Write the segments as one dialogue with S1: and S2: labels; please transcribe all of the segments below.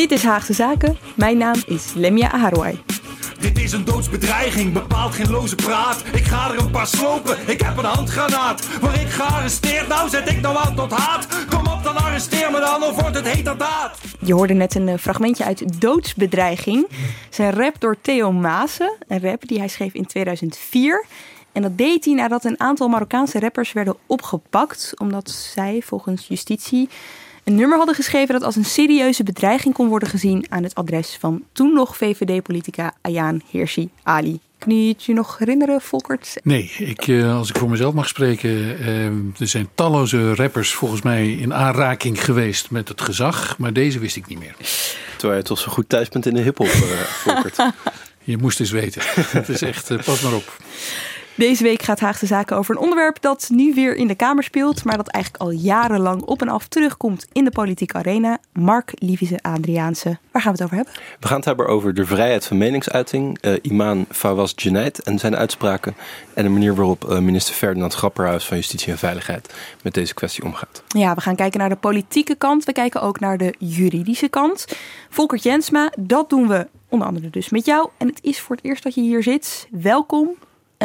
S1: Dit is Haagse Zaken. Mijn naam is Lemia Aharwai.
S2: Dit is een doodsbedreiging, bepaalt geen loze praat. Ik ga er een paar slopen, ik heb een handgranaat. Waar ik gearresteerd, nou zet ik nou aan tot haat. Kom op, dan arresteer me dan, of wordt het heterdaad.
S1: Je hoorde net een eh, fragmentje uit Doodsbedreiging. Zijn rap door Theo Maassen. Een rap die hij schreef in 2004. En dat deed hij nadat een aantal Marokkaanse rappers werden opgepakt. Omdat zij volgens justitie een nummer hadden geschreven dat als een serieuze bedreiging kon worden gezien aan het adres van toen nog VVD-politica Ayaan Hirsi Ali. Kun je het je nog herinneren, Volkert?
S3: Nee, ik, eh, als ik voor mezelf mag spreken, uh, er zijn talloze rappers volgens mij in aanraking geweest met het gezag, maar deze wist ik niet meer.
S4: Terwijl je toch zo goed thuis bent in de hiphop, uh, Volkert.
S3: je moest eens weten. Het is echt, pas maar op.
S1: Deze week gaat Haagse Zaken over een onderwerp dat nu weer in de Kamer speelt, maar dat eigenlijk al jarenlang op en af terugkomt in de politieke arena. Mark Lievise Adriaanse. Waar gaan we het over hebben?
S4: We gaan het hebben over de vrijheid van meningsuiting, uh, Iman Fawaz Genaid en zijn uitspraken en de manier waarop uh, minister Ferdinand Grapperhaus van Justitie en Veiligheid met deze kwestie omgaat.
S1: Ja, we gaan kijken naar de politieke kant. We kijken ook naar de juridische kant. Volkert Jensma, dat doen we onder andere dus met jou. En het is voor het eerst dat je hier zit. Welkom.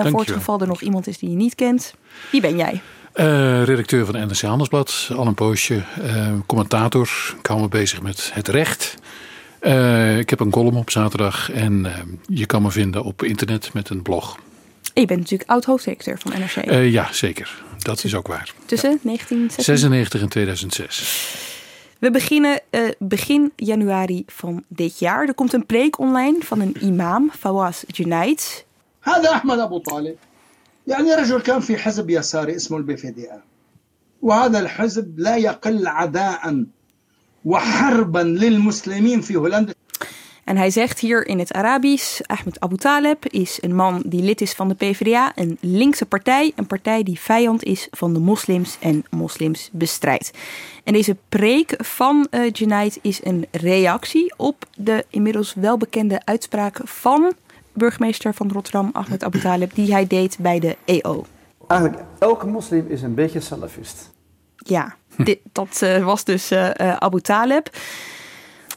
S1: En voor het geval er nog iemand is die je niet kent, wie ben jij?
S3: Uh, redacteur van NRC Handelsblad, al een poosje. Uh, commentator, ik hou me bezig met het recht. Uh, ik heb een column op zaterdag en je kan me vinden op internet met een blog.
S1: En je bent natuurlijk oud-hoofdredacteur van NRC.
S3: ja, zeker. Dat is ook waar.
S1: Tussen
S3: ja.
S1: 1996
S3: en 2006.
S1: We beginnen begin januari van dit jaar. Er komt een preek online van een imam, Fawaz Junaid.
S5: هذا أحمد أبو طالب يعني رجل كان في حزب يساري اسمه البي في دي وهذا الحزب لا يقل عداء وحربا للمسلمين في هولندا
S1: En hij zegt hier in het Arabisch: Ahmed Abu Taleb is een man die lid is van de PvdA, een linkse partij, een partij die vijand is van de moslims en moslims bestrijdt. En deze preek van uh, Junaid is een reactie op de inmiddels welbekende uitspraak van burgemeester van Rotterdam, Ahmed Abu Talib, die hij deed bij de EO.
S6: Eigenlijk elke moslim is een beetje salafist.
S1: Ja, dit, dat uh, was dus uh, Abu Talib.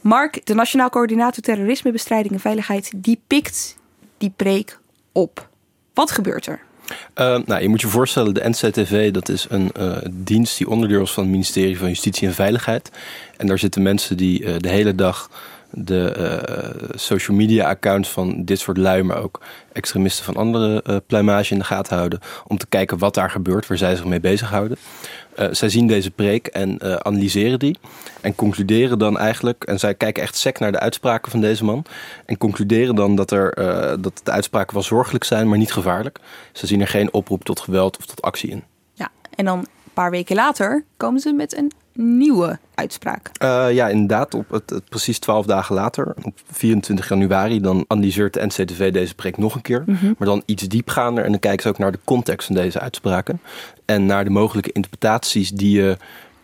S1: Mark, de Nationaal Coördinator Terrorismebestrijding en Veiligheid, die pikt die preek op. Wat gebeurt er?
S4: Uh, nou, je moet je voorstellen, de NCTV dat is een uh, dienst die onderdeel is van het ministerie van Justitie en Veiligheid. En daar zitten mensen die uh, de hele dag de uh, social media accounts van dit soort lui, maar ook extremisten van andere uh, pluimage in de gaten houden. Om te kijken wat daar gebeurt, waar zij zich mee bezighouden. Uh, zij zien deze preek en analyseren die. En concluderen dan eigenlijk, en zij kijken echt sec naar de uitspraken van deze man. En concluderen dan dat, er, dat de uitspraken wel zorgelijk zijn, maar niet gevaarlijk. Ze zien er geen oproep tot geweld of tot actie in.
S1: Ja, en dan een paar weken later komen ze met een nieuwe uitspraak.
S4: Uh, ja, inderdaad. Op het, het, precies twaalf dagen later, op 24 januari, dan analyseert de NCTV deze preek nog een keer. Mm -hmm. Maar dan iets diepgaander. En dan kijken ze ook naar de context van deze uitspraken. En naar de mogelijke interpretaties die je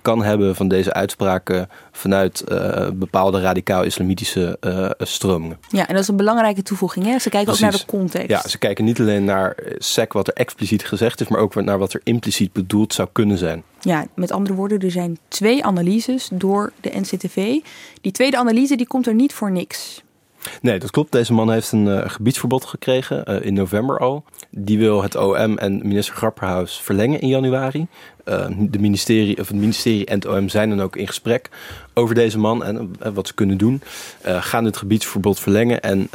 S4: kan hebben van deze uitspraken vanuit uh, bepaalde radicaal-islamitische uh, stromingen.
S1: Ja, en dat is een belangrijke toevoeging. Hè? Ze kijken Precies. ook naar de context.
S4: Ja, ze kijken niet alleen naar sec wat er expliciet gezegd is, maar ook naar wat er impliciet bedoeld zou kunnen zijn.
S1: Ja, met andere woorden, er zijn twee analyses door de NCTV. Die tweede analyse die komt er niet voor niks.
S4: Nee, dat klopt. Deze man heeft een uh, gebiedsverbod gekregen uh, in november al. Die wil het OM en minister Grapperhaus verlengen in januari. Uh, de ministerie, of het ministerie en het OM zijn dan ook in gesprek over deze man en wat ze kunnen doen. gaan het gebiedsverbod verlengen en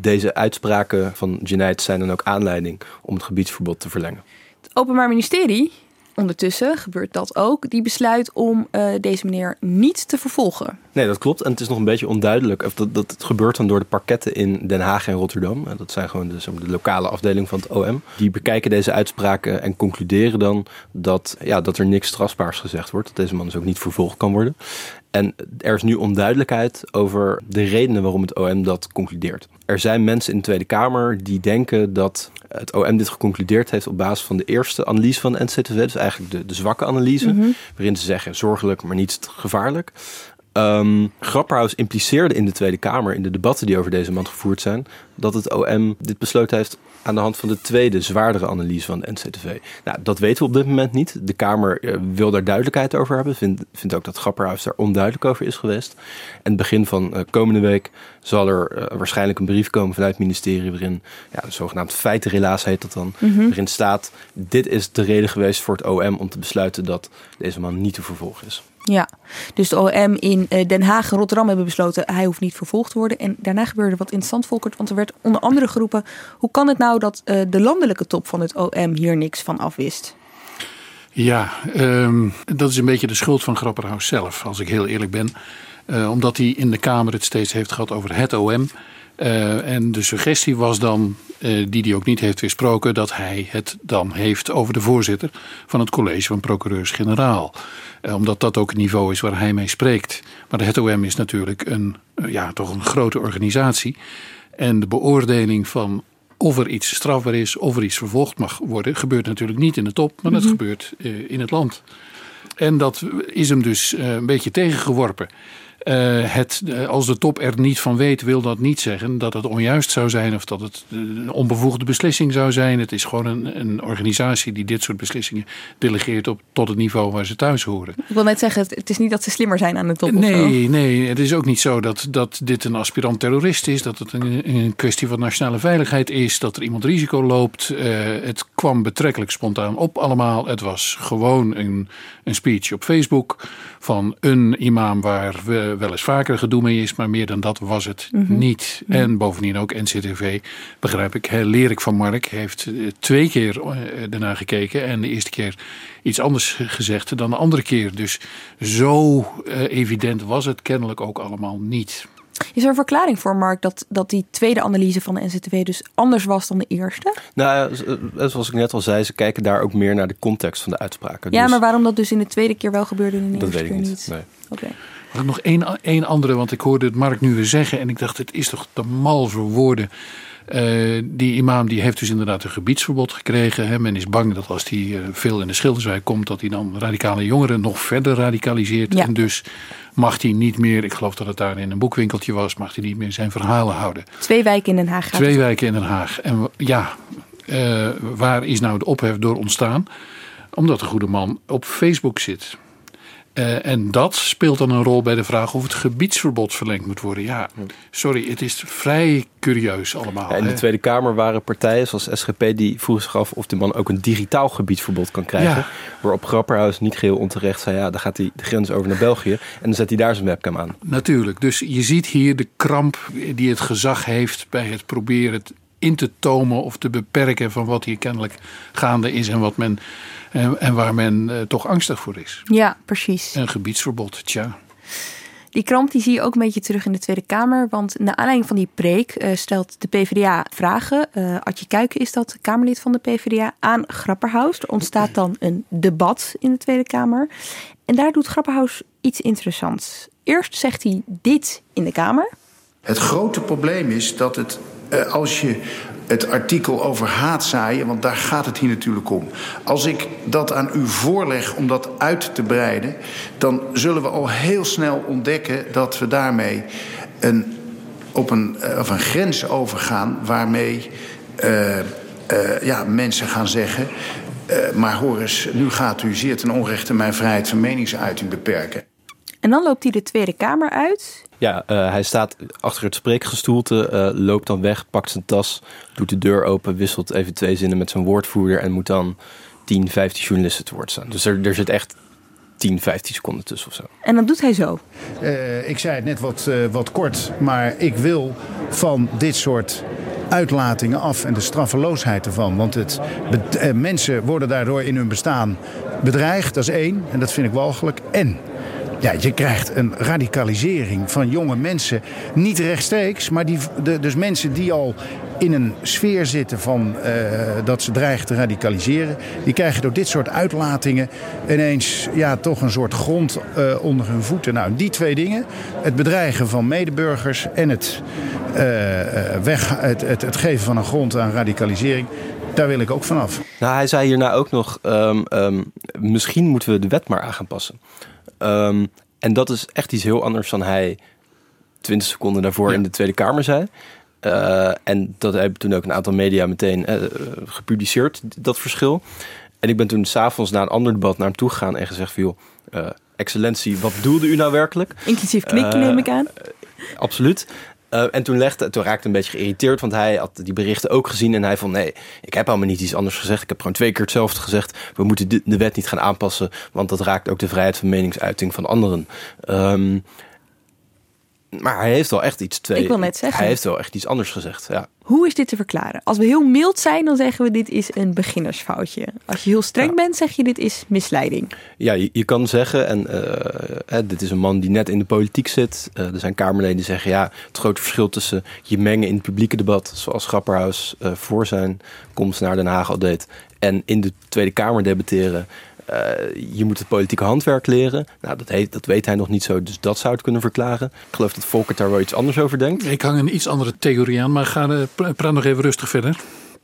S4: deze uitspraken van Jeanette zijn dan ook aanleiding om het gebiedsverbod te verlengen.
S1: Het Openbaar Ministerie, ondertussen gebeurt dat ook, die besluit om deze meneer niet te vervolgen.
S4: Nee, dat klopt. En het is nog een beetje onduidelijk. Of dat, dat gebeurt dan door de parketten in Den Haag en Rotterdam. Dat zijn gewoon de, de lokale afdeling van het OM. Die bekijken deze uitspraken en concluderen dan dat, ja, dat er niks strafbaars gezegd wordt. Dat deze man dus ook niet vervolgd kan worden. En er is nu onduidelijkheid over de redenen waarom het OM dat concludeert. Er zijn mensen in de Tweede Kamer die denken dat het OM dit geconcludeerd heeft op basis van de eerste analyse van de NCTV. Dus eigenlijk de, de zwakke analyse. Waarin ze zeggen zorgelijk, maar niet gevaarlijk. Um, Grapperhaus impliceerde in de Tweede Kamer, in de debatten die over deze man gevoerd zijn, dat het OM dit besloten heeft aan de hand van de tweede, zwaardere analyse van de NCTV. Nou, dat weten we op dit moment niet. De Kamer uh, wil daar duidelijkheid over hebben. Vindt, vindt ook dat Grapperhaus daar onduidelijk over is geweest. En begin van uh, komende week zal er uh, waarschijnlijk een brief komen vanuit het ministerie waarin, ja, de zogenaamde feitenrelaas heet dat dan, mm -hmm. waarin staat, dit is de reden geweest voor het OM om te besluiten dat deze man niet te vervolgen is.
S1: Ja, dus de OM in Den Haag en Rotterdam hebben besloten... hij hoeft niet vervolgd te worden. En daarna gebeurde wat interessant, Volkert. Want er werd onder andere geroepen... hoe kan het nou dat uh, de landelijke top van het OM hier niks van afwist?
S3: Ja, um, dat is een beetje de schuld van Grapperhaus zelf, als ik heel eerlijk ben. Uh, omdat hij in de Kamer het steeds heeft gehad over het OM... Uh, en de suggestie was dan, uh, die hij ook niet heeft weersproken, dat hij het dan heeft over de voorzitter van het college van procureurs-generaal. Uh, omdat dat ook het niveau is waar hij mee spreekt. Maar de HETOM is natuurlijk een, ja, toch een grote organisatie. En de beoordeling van of er iets strafbaar is, of er iets vervolgd mag worden, gebeurt natuurlijk niet in de top, maar dat mm -hmm. gebeurt in het land. En dat is hem dus een beetje tegengeworpen. Uh, het, als de top er niet van weet, wil dat niet zeggen dat het onjuist zou zijn of dat het een onbevoegde beslissing zou zijn. Het is gewoon een, een organisatie die dit soort beslissingen delegeert op, tot het niveau waar ze thuis horen.
S1: Ik wil net zeggen, het is niet dat ze slimmer zijn aan de top.
S3: Nee, nee, het is ook niet zo dat, dat dit een aspirant terrorist is, dat het een, een kwestie van nationale veiligheid is, dat er iemand risico loopt. Uh, het kwam betrekkelijk spontaan op allemaal. Het was gewoon een, een speech op Facebook van een imam waar we wel eens vaker gedoe mee is, maar meer dan dat was het mm -hmm. niet. Mm -hmm. En bovendien ook NCTV, begrijp ik, leer ik van Mark, heeft twee keer daarna gekeken en de eerste keer iets anders gezegd dan de andere keer. Dus zo uh, evident was het kennelijk ook allemaal niet.
S1: Is er een verklaring voor, Mark, dat, dat die tweede analyse van de NZTW dus anders was dan de eerste?
S4: Nou, zoals ik net al zei, ze kijken daar ook meer naar de context van de uitspraken.
S1: Ja, dus... maar waarom dat dus in de tweede keer wel gebeurde en in de
S4: dat
S1: eerste
S4: weet ik
S1: keer
S4: niet. Nee.
S1: Okay.
S3: Nog één, één andere, want ik hoorde het Mark nu weer zeggen en ik dacht, het is toch te mal voor woorden. Uh, die imam die heeft dus inderdaad een gebiedsverbod gekregen. Hè. Men is bang dat als hij uh, veel in de Schilderswijk komt, dat hij dan radicale jongeren nog verder radicaliseert.
S1: Ja.
S3: En dus mag hij niet meer, ik geloof dat het daar in een boekwinkeltje was, mag hij niet meer zijn verhalen houden.
S1: Twee wijken in Den Haag.
S3: Twee wijken in Den Haag. En ja, uh, waar is nou de ophef door ontstaan? Omdat de goede man op Facebook zit. Uh, en dat speelt dan een rol bij de vraag of het gebiedsverbod verlengd moet worden. Ja, sorry, het is vrij curieus allemaal.
S4: Ja, in de
S3: hè?
S4: Tweede Kamer waren partijen zoals SGP die vroegen zich af of de man ook een digitaal gebiedsverbod kan krijgen.
S3: Ja.
S4: Waarop Grapperhaus niet geheel onterecht zei, ja, dan gaat hij de grens over naar België en dan zet hij daar zijn webcam aan.
S3: Natuurlijk, dus je ziet hier de kramp die het gezag heeft bij het proberen het in te tomen of te beperken van wat hier kennelijk gaande is en wat men en, en waar men uh, toch angstig voor is.
S1: Ja, precies.
S3: Een gebiedsverbod, tja.
S1: Die kramp die zie je ook een beetje terug in de Tweede Kamer. Want naar aanleiding van die preek uh, stelt de PvdA vragen. Uh, Adje Kuiken is dat, Kamerlid van de PvdA, aan Grapperhaus. Er ontstaat dan een debat in de Tweede Kamer. En daar doet Grapperhaus iets interessants. Eerst zegt hij dit in de Kamer.
S7: Het grote probleem is dat het, uh, als je het artikel over haatzaaien, want daar gaat het hier natuurlijk om. Als ik dat aan u voorleg om dat uit te breiden, dan zullen we al heel snel ontdekken dat we daarmee een, op een, of een grens overgaan waarmee uh, uh, ja, mensen gaan zeggen. Maar hoor nu gaat u zeer ten onrechte mijn vrijheid van meningsuiting beperken.
S1: En dan loopt hij de Tweede Kamer uit.
S4: Ja, uh, hij staat achter het spreekgestoelte, uh, loopt dan weg, pakt zijn tas, doet de deur open, wisselt even twee zinnen met zijn woordvoerder en moet dan 10, 15 journalisten te woord staan. Dus er, er zit echt 10, 15 seconden tussen of zo.
S1: En dan doet hij zo.
S8: Uh, ik zei het net wat, wat kort, maar ik wil van dit soort uitlatingen af en de straffeloosheid ervan. Want het, uh, mensen worden daardoor in hun bestaan bedreigd, dat is één, en dat vind ik walgelijk. En ja, je krijgt een radicalisering van jonge mensen. Niet rechtstreeks, maar die, dus mensen die al in een sfeer zitten van uh, dat ze dreigen te radicaliseren. Die krijgen door dit soort uitlatingen ineens ja, toch een soort grond uh, onder hun voeten. Nou, die twee dingen, het bedreigen van medeburgers en het, uh, weg, het, het, geven van een grond aan radicalisering. Daar wil ik ook vanaf.
S4: Nou, hij zei hierna ook nog: um, um, misschien moeten we de wet maar aan gaan passen. Um, en dat is echt iets heel anders dan hij 20 seconden daarvoor ja. in de Tweede Kamer zei. Uh, en dat hebben toen ook een aantal media meteen uh, gepubliceerd, dat verschil. En ik ben toen s'avonds na een ander debat naar hem toe gegaan en gezegd: van, joh, uh, excellentie, wat bedoelde u nou werkelijk?
S1: Inclusief knikken neem ik aan.
S4: absoluut. Uh, en toen, legde, toen raakte een beetje geïrriteerd, want hij had die berichten ook gezien. En hij vond: nee, ik heb allemaal niet iets anders gezegd. Ik heb gewoon twee keer hetzelfde gezegd. We moeten de, de wet niet gaan aanpassen, want dat raakt ook de vrijheid van meningsuiting van anderen. Um, maar hij heeft wel echt iets twee.
S1: Ik wil net zeggen.
S4: Hij heeft wel echt iets anders gezegd. Ja.
S1: Hoe is dit te verklaren? Als we heel mild zijn, dan zeggen we dit is een beginnersfoutje. Als je heel streng ja. bent, zeg je dit is misleiding.
S4: Ja, je, je kan zeggen, en uh, dit is een man die net in de politiek zit. Uh, er zijn Kamerleden die zeggen, ja, het grote verschil tussen je mengen in het publieke debat, zoals Grapperhaus uh, voor zijn komst naar Den Haag al deed, en in de Tweede Kamer debatteren. Uh, je moet het politieke handwerk leren. Nou, dat, heet, dat weet hij nog niet zo, dus dat zou het kunnen verklaren. Ik geloof dat Volkert daar wel iets anders over denkt.
S3: Ik hang een iets andere theorie aan, maar ga uh, praat nog even rustig verder.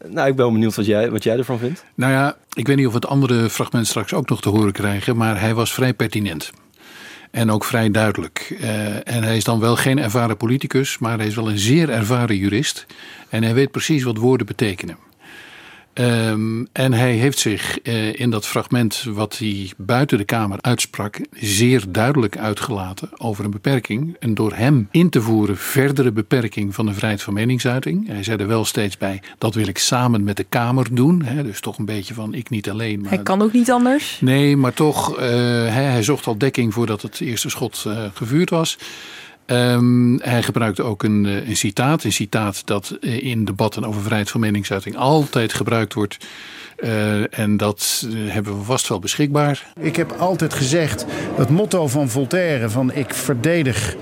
S4: Nou, ik ben benieuwd wat jij, wat jij ervan vindt.
S3: Nou ja, ik weet niet of we het andere fragment straks ook nog te horen krijgen, maar hij was vrij pertinent. En ook vrij duidelijk. Uh, en hij is dan wel geen ervaren politicus, maar hij is wel een zeer ervaren jurist. En hij weet precies wat woorden betekenen. Um, en hij heeft zich uh, in dat fragment wat hij buiten de Kamer uitsprak, zeer duidelijk uitgelaten over een beperking. Een door hem in te voeren verdere beperking van de vrijheid van meningsuiting. Hij zei er wel steeds bij: dat wil ik samen met de Kamer doen. Dus toch een beetje van ik niet alleen. Maar
S1: hij kan ook niet anders.
S3: Nee, maar toch, uh, hij, hij, zocht al dekking voordat het eerste schot uh, gevuurd was. Um, hij gebruikte ook een, een, citaat. Een citaat dat in debatten over vrijheid van meningsuiting altijd gebruikt wordt. Uh, en dat hebben we vast wel beschikbaar.
S8: Ik heb altijd gezegd, het motto van Voltaire... van ik verdedig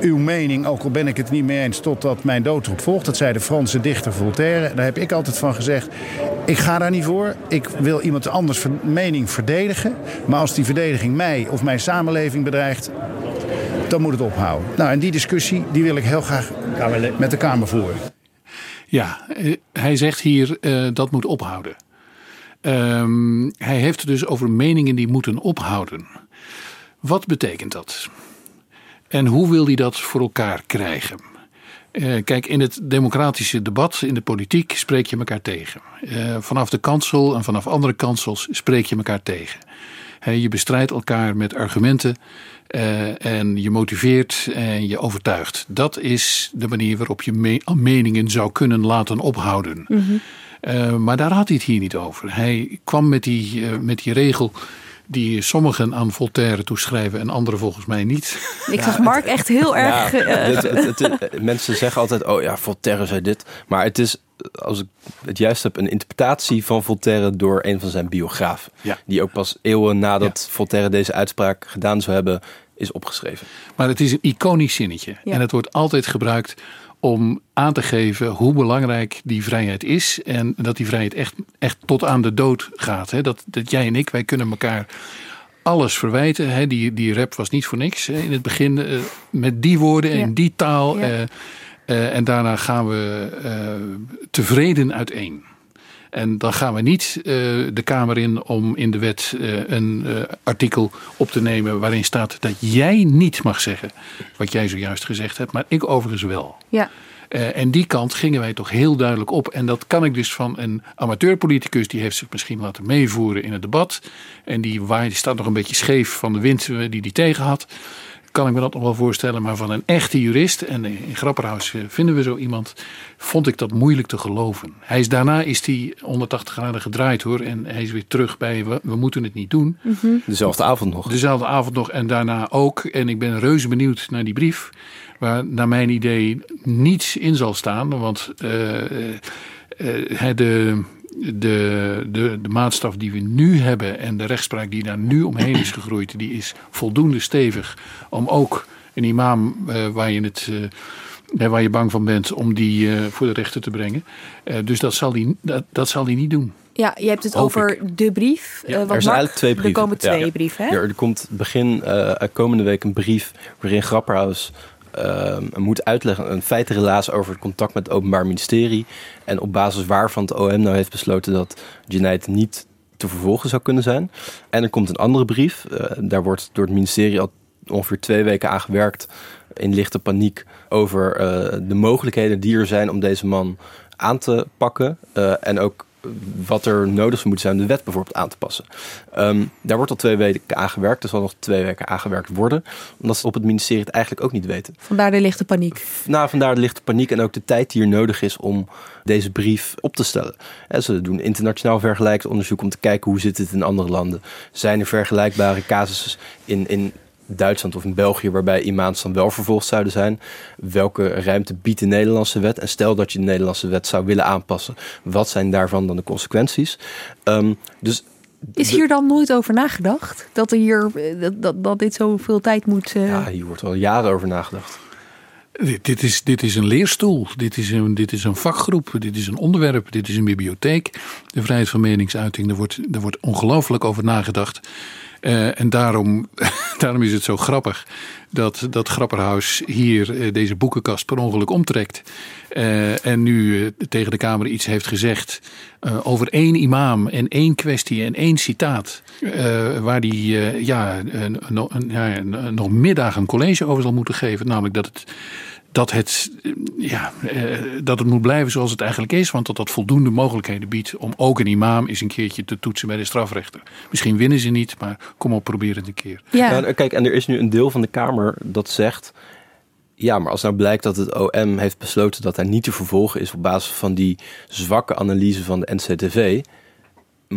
S8: uw mening, ook al ben ik het niet mee eens... totdat mijn dood erop volgt. Dat zei de Franse dichter Voltaire. Daar heb ik altijd van gezegd, ik ga daar niet voor. Ik wil iemand anders mening verdedigen. Maar als die verdediging mij of mijn samenleving bedreigt dan moet het ophouden. Nou, en die discussie die wil ik heel graag met de Kamer voeren.
S3: Ja, hij zegt hier uh, dat moet ophouden. Um, hij heeft het dus over meningen die moeten ophouden. Wat betekent dat? En hoe wil hij dat voor elkaar krijgen? Uh, kijk, in het democratische debat, in de politiek, spreek je elkaar tegen. Vanaf de kansel en vanaf andere kansels spreek je elkaar tegen. Je bestrijdt elkaar met argumenten uh, en je motiveert en je overtuigt. Dat is de manier waarop je me meningen zou kunnen laten ophouden. Mm -hmm. uh, maar daar had hij het hier niet over. Hij kwam met die, uh, met die regel die sommigen aan Voltaire toeschrijven en anderen volgens mij niet.
S1: Ik zag Mark echt heel erg...
S4: Ja, het, het, het, mensen zeggen altijd, oh ja, Voltaire zei dit. Maar het is, als ik het juist heb, een interpretatie van Voltaire door een van zijn biografen.
S3: Ja.
S4: Die ook pas eeuwen nadat ja. Voltaire deze uitspraak gedaan zou hebben, is opgeschreven.
S3: Maar het is een iconisch zinnetje. Ja. En het wordt altijd gebruikt om aan te geven hoe belangrijk die vrijheid is. En dat die vrijheid echt, echt tot aan de dood gaat. Hè? Dat, dat jij en ik, wij kunnen elkaar alles verwijten. Hè? Die, die rap was niet voor niks hè? in het begin. Uh, met die woorden en ja. die taal. Ja. Uh, uh, en daarna gaan we tevreden uiteen. En dan gaan we niet uh, de Kamer in om in de wet uh, een uh, artikel op te nemen waarin staat dat jij niet mag zeggen wat jij zojuist gezegd hebt, maar ik overigens wel.
S1: Ja.
S3: en die kant gingen wij toch heel duidelijk op. En dat kan ik dus van een amateurpoliticus, die heeft zich misschien laten meevoeren in het debat. En die, waar, die staat nog een beetje scheef van de wind die die tegen had kan ik me dat nog wel voorstellen. Maar van een echte jurist, en in Grapperhaus vinden we zo iemand, vond ik dat moeilijk te geloven. Hij is, daarna is hij 180 graden gedraaid hoor. En hij is weer terug bij we, we moeten het niet doen.
S4: Mm -hmm. Dezelfde avond nog.
S3: Dezelfde avond nog en daarna ook. En ik ben reuze benieuwd naar die brief. Waar naar mijn idee niets in zal staan. Want uh, uh, de de, de, de maatstaf die we nu hebben en de rechtspraak die daar nu omheen is gegroeid, die is voldoende stevig om ook een imam uh, waar je het. Uh, waar je bang van bent om die uh, voor de rechter te brengen. dus dat zal hij dat, dat zal die niet doen.
S1: Ja, je hebt het Hoop over ik. de brief.
S4: Ja, er zijn eigenlijk twee brieven.
S1: Er komen twee ja. brieven, hè?
S4: Ja, er komt begin komende week een brief waarin Grapperhaus moet uitleggen, een feitenrelaas over het contact met het Openbaar Ministerie. En op basis waarvan het OM nou heeft besloten dat Junaid niet te vervolgen zou kunnen zijn. En er komt een andere brief. Uh, daar wordt door het ministerie al ongeveer twee weken aan gewerkt. In lichte paniek over uh, de mogelijkheden die er zijn om deze man aan te pakken. Uh, en ook wat er nodig moet zijn om de wet bijvoorbeeld aan te passen. Um, daar wordt al twee weken aan gewerkt. Er zal nog twee weken aan gewerkt worden. Omdat ze op het ministerie het eigenlijk ook niet weten.
S1: Vandaar de lichte paniek.
S4: Nou, vandaar de lichte paniek en ook de tijd die er nodig is om deze brief op te stellen. En ze doen internationaal vergelijksonderzoek om te kijken hoe zit het in andere landen. Zijn er vergelijkbare casussen in, in Duitsland of in België, waarbij imams dan wel vervolgd zouden zijn. Welke ruimte biedt de Nederlandse wet? En stel dat je de Nederlandse wet zou willen aanpassen, wat zijn daarvan dan de consequenties? Um, dus
S1: is hier dan nooit over nagedacht? Dat, er hier, dat, dat, dat dit zoveel tijd moet. Uh...
S4: Ja, hier wordt al jaren over nagedacht.
S3: Dit, dit, is, dit is een leerstoel, dit is een, dit is een vakgroep, dit is een onderwerp, dit is een bibliotheek. De vrijheid van meningsuiting, daar wordt, daar wordt ongelooflijk over nagedacht. Uh, en daarom, daarom is het zo grappig dat, dat Grapperhaus hier uh, deze boekenkast per ongeluk omtrekt. Uh, en nu tegen de Kamer iets heeft gezegd over één imam en één kwestie en één citaat. waar die ja, ja, nog middag een college over zal moeten geven. Namelijk dat het dat het, ja, eh, dat het moet blijven zoals het eigenlijk is. Want dat dat voldoende mogelijkheden biedt om ook een imam eens een keertje te toetsen bij de strafrechter. Misschien winnen ze niet, maar kom op, probeer het een keer.
S4: Ja. Nou, kijk, en er is nu een deel van de Kamer dat zegt. Ja, maar als nou blijkt dat het OM heeft besloten dat hij niet te vervolgen is op basis van die zwakke analyse van de NCTV.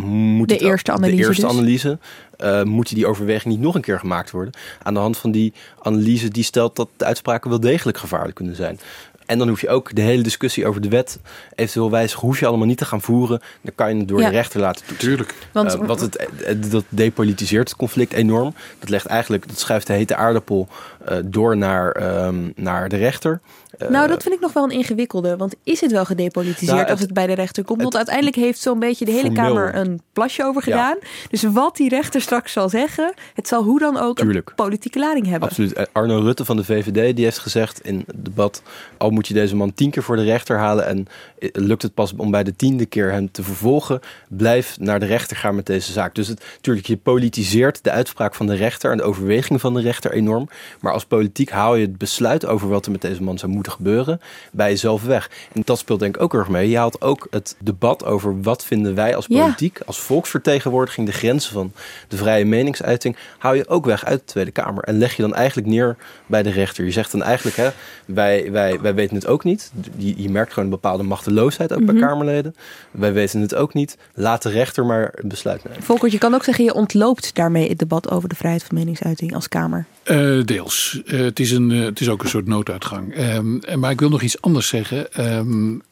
S4: Moet
S1: de eerste analyse.
S4: De eerste
S1: dus?
S4: analyse uh, moet die overweging niet nog een keer gemaakt worden. Aan de hand van die analyse die stelt dat de uitspraken wel degelijk gevaarlijk kunnen zijn. En dan hoef je ook de hele discussie over de wet eventueel wijzigen, hoef je allemaal niet te gaan voeren. Dan kan je het door
S3: ja.
S4: de rechter laten toetsen.
S3: Tuurlijk.
S4: Want uh, wat het, dat depolitiseert het conflict enorm. Dat legt eigenlijk, dat schuift de hete aardappel uh, door naar, um, naar de rechter.
S1: Uh, nou, dat vind ik nog wel een ingewikkelde. Want is het wel gedepolitiseerd nou, het, als het bij de rechter komt? Want uiteindelijk heeft zo'n beetje de hele formeel. Kamer een plasje over gedaan. Ja. Dus wat die rechter straks zal zeggen, het zal hoe dan ook
S4: Tuurlijk.
S1: een politieke lading hebben.
S4: Absoluut. Arno Rutte van de VVD die heeft gezegd in het debat... al moet je deze man tien keer voor de rechter halen... en lukt het pas om bij de tiende keer hem te vervolgen... blijf naar de rechter gaan met deze zaak. Dus het, natuurlijk, je politiseert de uitspraak van de rechter... en de overweging van de rechter enorm. Maar als politiek haal je het besluit over wat er met deze man zou moeten gebeuren bij jezelf weg. En dat speelt denk ik ook erg mee. Je haalt ook het debat over wat vinden wij als politiek, ja. als volksvertegenwoordiging, de grenzen van de vrije meningsuiting, haal je ook weg uit de Tweede Kamer. En leg je dan eigenlijk neer bij de rechter. Je zegt dan eigenlijk, hè, wij, wij, wij weten het ook niet. Je, je merkt gewoon een bepaalde machteloosheid ook mm -hmm. bij Kamerleden. Wij weten het ook niet. Laat de rechter maar een besluit nemen.
S1: Volkert, je kan ook zeggen, je ontloopt daarmee het debat over de vrijheid van meningsuiting als Kamer.
S3: Uh, deels. Uh, het, is een, uh, het is ook een soort nooduitgang. Um, maar ik wil nog iets anders zeggen. Um,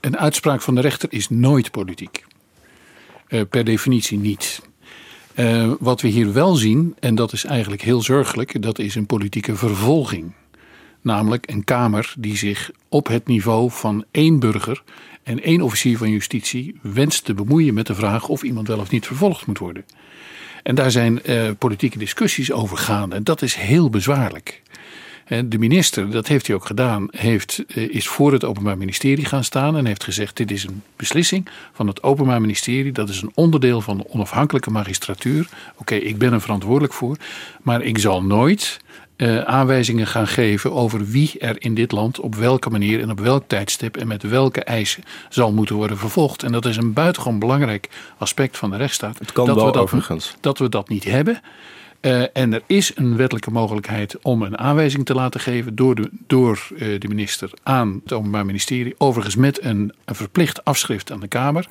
S3: een uitspraak van de rechter is nooit politiek. Uh, per definitie niet. Wat we hier wel zien, en dat is eigenlijk heel zorgelijk, dat is een politieke vervolging. Namelijk een Kamer die zich op het niveau van één burger en één officier van justitie wenst te bemoeien met de vraag of iemand wel of niet vervolgd moet worden. En daar zijn uh, politieke discussies over gaande. En dat is heel bezwaarlijk. De minister, dat heeft hij ook gedaan, heeft, is voor het Openbaar Ministerie gaan staan en heeft gezegd: dit is een beslissing van het Openbaar Ministerie, dat is een onderdeel van de onafhankelijke magistratuur. Oké, ik ben er verantwoordelijk voor, maar ik zal nooit uh, aanwijzingen gaan geven over wie er in dit land op welke manier en op welk tijdstip en met welke eisen zal moeten worden vervolgd. En dat is een buitengewoon belangrijk aspect van de rechtsstaat.
S4: Het kan
S3: dat
S4: wel
S3: we dat,
S4: overigens.
S3: Dat we dat niet hebben. Uh, en er is een wettelijke mogelijkheid om een aanwijzing te laten geven door de, door, uh, de minister aan het Openbaar Ministerie. Overigens met een, een verplicht afschrift aan de Kamer.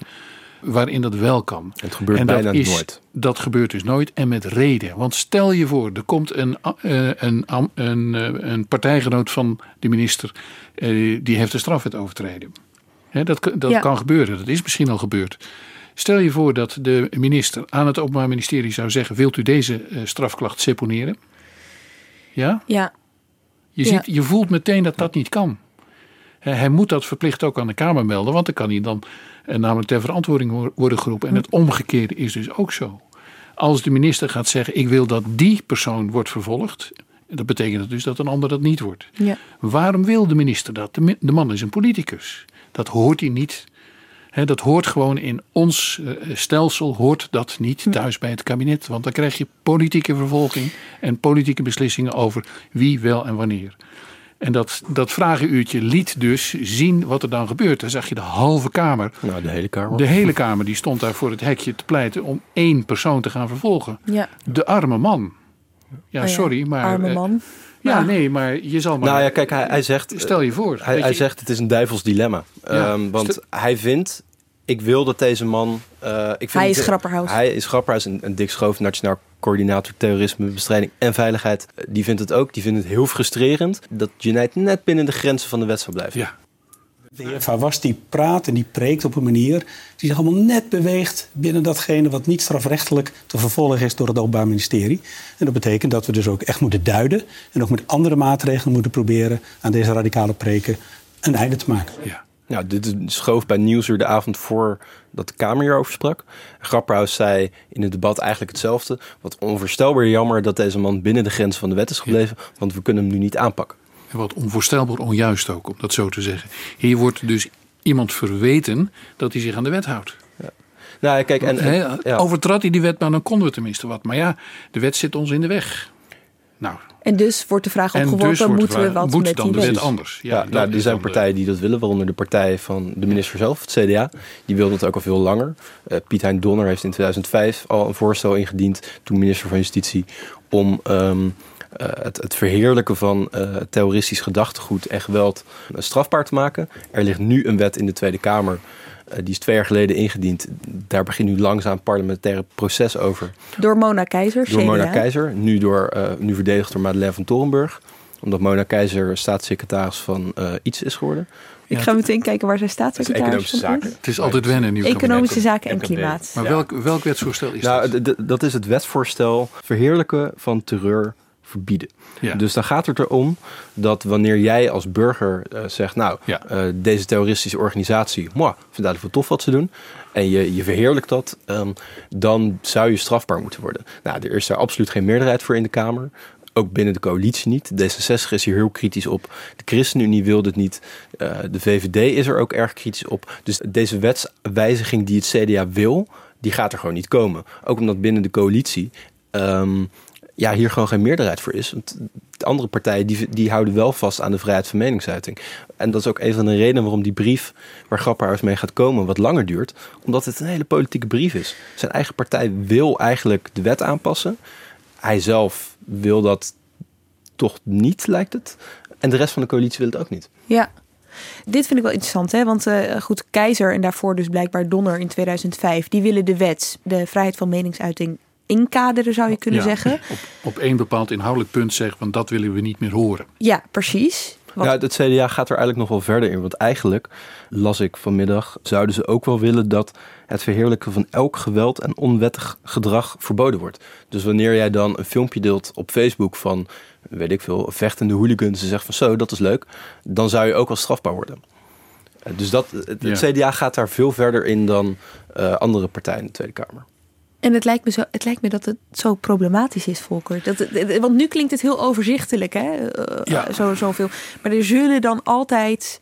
S3: Waarin dat wel kan.
S4: Het gebeurt
S3: en
S4: bijna
S3: dat is,
S4: nooit.
S3: Dat gebeurt dus nooit en met reden. Want stel je voor, er komt een, uh, een, een, een partijgenoot van de minister. die heeft de strafwet overtreden. Hè, dat dat
S1: Ja.
S3: kan gebeuren. Dat is misschien al gebeurd. Stel je voor dat de minister aan het Openbaar Ministerie zou zeggen: Wilt u deze eh, strafklacht seponeren? Ja?
S1: Ja,
S3: Je,
S1: Ja.
S3: ziet, je voelt meteen dat dat niet kan. Hij moet dat verplicht ook aan de Kamer melden, want dan kan hij dan eh, namelijk ter verantwoording wo- worden geroepen. En het omgekeerde is dus ook zo. Als de minister gaat zeggen: Ik wil dat die persoon wordt vervolgd, dat betekent dus dat een ander dat niet wordt.
S1: ja.
S3: Waarom wil de minister dat? De, man is een politicus. Dat hoort hij niet. Dat hoort gewoon in ons eh, stelsel, hoort dat niet thuis bij het kabinet. Want dan krijg je politieke vervolging en politieke beslissingen over wie wel en wanneer. En dat, dat vragenuurtje liet dus zien wat er dan gebeurt. Dan zag je de halve Kamer.
S4: Nou, de hele Kamer.
S3: De hele Kamer die stond daar voor het hekje te pleiten om één persoon te gaan vervolgen.
S1: ja.
S3: De arme man. Ja,
S1: Oh ja,
S3: sorry, maar.
S1: Arme
S3: eh,
S1: man.
S3: Ja,
S1: Ja.
S3: nee, maar je zal maar.
S4: Nou ja, kijk, hij, hij zegt...
S3: Stel je voor.
S4: Hij, hij
S3: je,
S4: zegt het is een duivels dilemma.
S3: Ja.
S4: Ehm, want
S3: Stel-
S4: hij vindt, ik wil dat deze man... eh, ik vind
S1: Hij is Grapperhaus.
S4: Hij is Grapperhaus, een, een dik schoof, nationaal coördinator terrorisme, bestrijding en veiligheid. Eh, Die vindt het ook. Die vindt het heel frustrerend dat Junaid net binnen de grenzen van de wet zou blijven.
S3: Ja,
S9: De heer Fawaz die praat en die preekt op een manier die zich allemaal net beweegt binnen datgene wat niet strafrechtelijk te vervolgen is door het Openbaar Ministerie. En dat betekent dat we dus ook echt moeten duiden en ook met andere maatregelen moeten proberen aan deze radicale preken een einde te maken.
S3: ja.
S4: Nou, dit schoof bij Nieuwsuur de avond voor dat de Kamer hierover sprak. Grapperhaus zei in het debat eigenlijk hetzelfde. Wat onvoorstelbaar jammer dat deze man binnen de grenzen van de wet is gebleven. Want we kunnen hem nu niet aanpakken.
S3: En wat onvoorstelbaar onjuist ook, om dat zo te zeggen. Hier wordt dus iemand verweten dat hij zich aan de wet houdt.
S4: Nou, ja, kijk, en, ja.
S3: Overtrad hij die wet, maar dan konden we tenminste wat. Maar ja, de wet zit ons in de weg. Nou,
S1: En dus wordt de vraag opgeworpen,
S3: dus de
S1: moeten we wat
S3: moet
S1: met
S3: dan
S1: die
S3: wet anders?
S4: Ja, nou, er zijn partijen die dat willen, waaronder de partij van de minister zelf, het CDA. Die wilde het ook al veel langer. Eh, Piet Hein Donner heeft in 2005 al een voorstel ingediend, toen minister van Justitie, om ehm, eh, het, het verheerlijken van eh, terroristisch gedachtegoed en geweld strafbaar te maken. Er ligt nu een wet in de Tweede Kamer. Eh, die is twee jaar geleden ingediend. Daar begint nu langzaam parlementaire proces over.
S1: Door Mona Keizer,
S4: Door
S1: CDA.
S4: Mona Keizer, nu, door, eh, nu verdedigd door Madeleine van Torenburg. Omdat Mona Keizer staatssecretaris van eh, iets is geworden.
S1: Ik ga meteen kijken waar zij staatssecretaris
S4: economische
S1: van is.
S4: zaken.
S3: Het is altijd wennen nu.
S1: Economische zaken en klimaat.
S3: Maar welk, welk wetsvoorstel is
S4: Nou,
S3: dat?
S4: dat is het wetsvoorstel verheerlijken van terreur verbieden.
S3: Ja.
S4: Dus dan gaat het erom dat wanneer jij als burger eh, zegt... nou,
S3: Ja.
S4: eh, deze terroristische organisatie... moi, vind eigenlijk wel tof wat ze doen... en je, je verheerlijkt dat... ehm, dan zou je strafbaar moeten worden. Nou, er is daar absoluut geen meerderheid voor in de Kamer... Ook binnen de coalitie niet. D66 is hier heel kritisch op. De ChristenUnie wil dit niet. Eh, de VVD is er ook erg kritisch op. Dus deze wetswijziging die het CDA wil, die gaat er gewoon niet komen. Ook omdat binnen de coalitie ehm, ja, hier gewoon geen meerderheid voor is. Want de andere partijen die, die houden wel vast aan de vrijheid van meningsuiting. En dat is ook een van de redenen waarom die brief waar Grapperhaus mee gaat komen wat langer duurt. Omdat het een hele politieke brief is. Zijn eigen partij wil eigenlijk de wet aanpassen. Hij zelf wil dat toch niet, lijkt het. En de rest van de coalitie wil het ook niet.
S1: Ja. Dit vind ik wel interessant, hè? want eh, goed, Keizer en daarvoor dus blijkbaar Donner in 2005, die willen de wet, de vrijheid van meningsuiting, inkaderen, zou je kunnen
S3: Ja,
S1: zeggen.
S3: Op, op één bepaald inhoudelijk punt zeggen, want dat willen we niet meer horen.
S1: Ja, precies. Want-
S4: Nou, het CDA gaat er eigenlijk nog wel verder in. Want eigenlijk, las ik vanmiddag, zouden ze ook wel willen dat het verheerlijken van elk geweld en onwettig gedrag verboden wordt. Dus wanneer jij dan een filmpje deelt op Facebook van, weet ik veel, vechtende hooligans en zegt van zo, dat is leuk, dan zou je ook wel strafbaar worden. Eh, Dus dat, het,
S3: Ja.
S4: CDA gaat daar veel verder in dan eh, andere partijen in de Tweede Kamer.
S1: En het lijkt, me zo, het lijkt me dat het zo problematisch is, Volker. Dat, het- want nu klinkt het heel overzichtelijk, hè? Eh,
S3: Ja.
S1: zo, zoveel. Maar er zullen dan altijd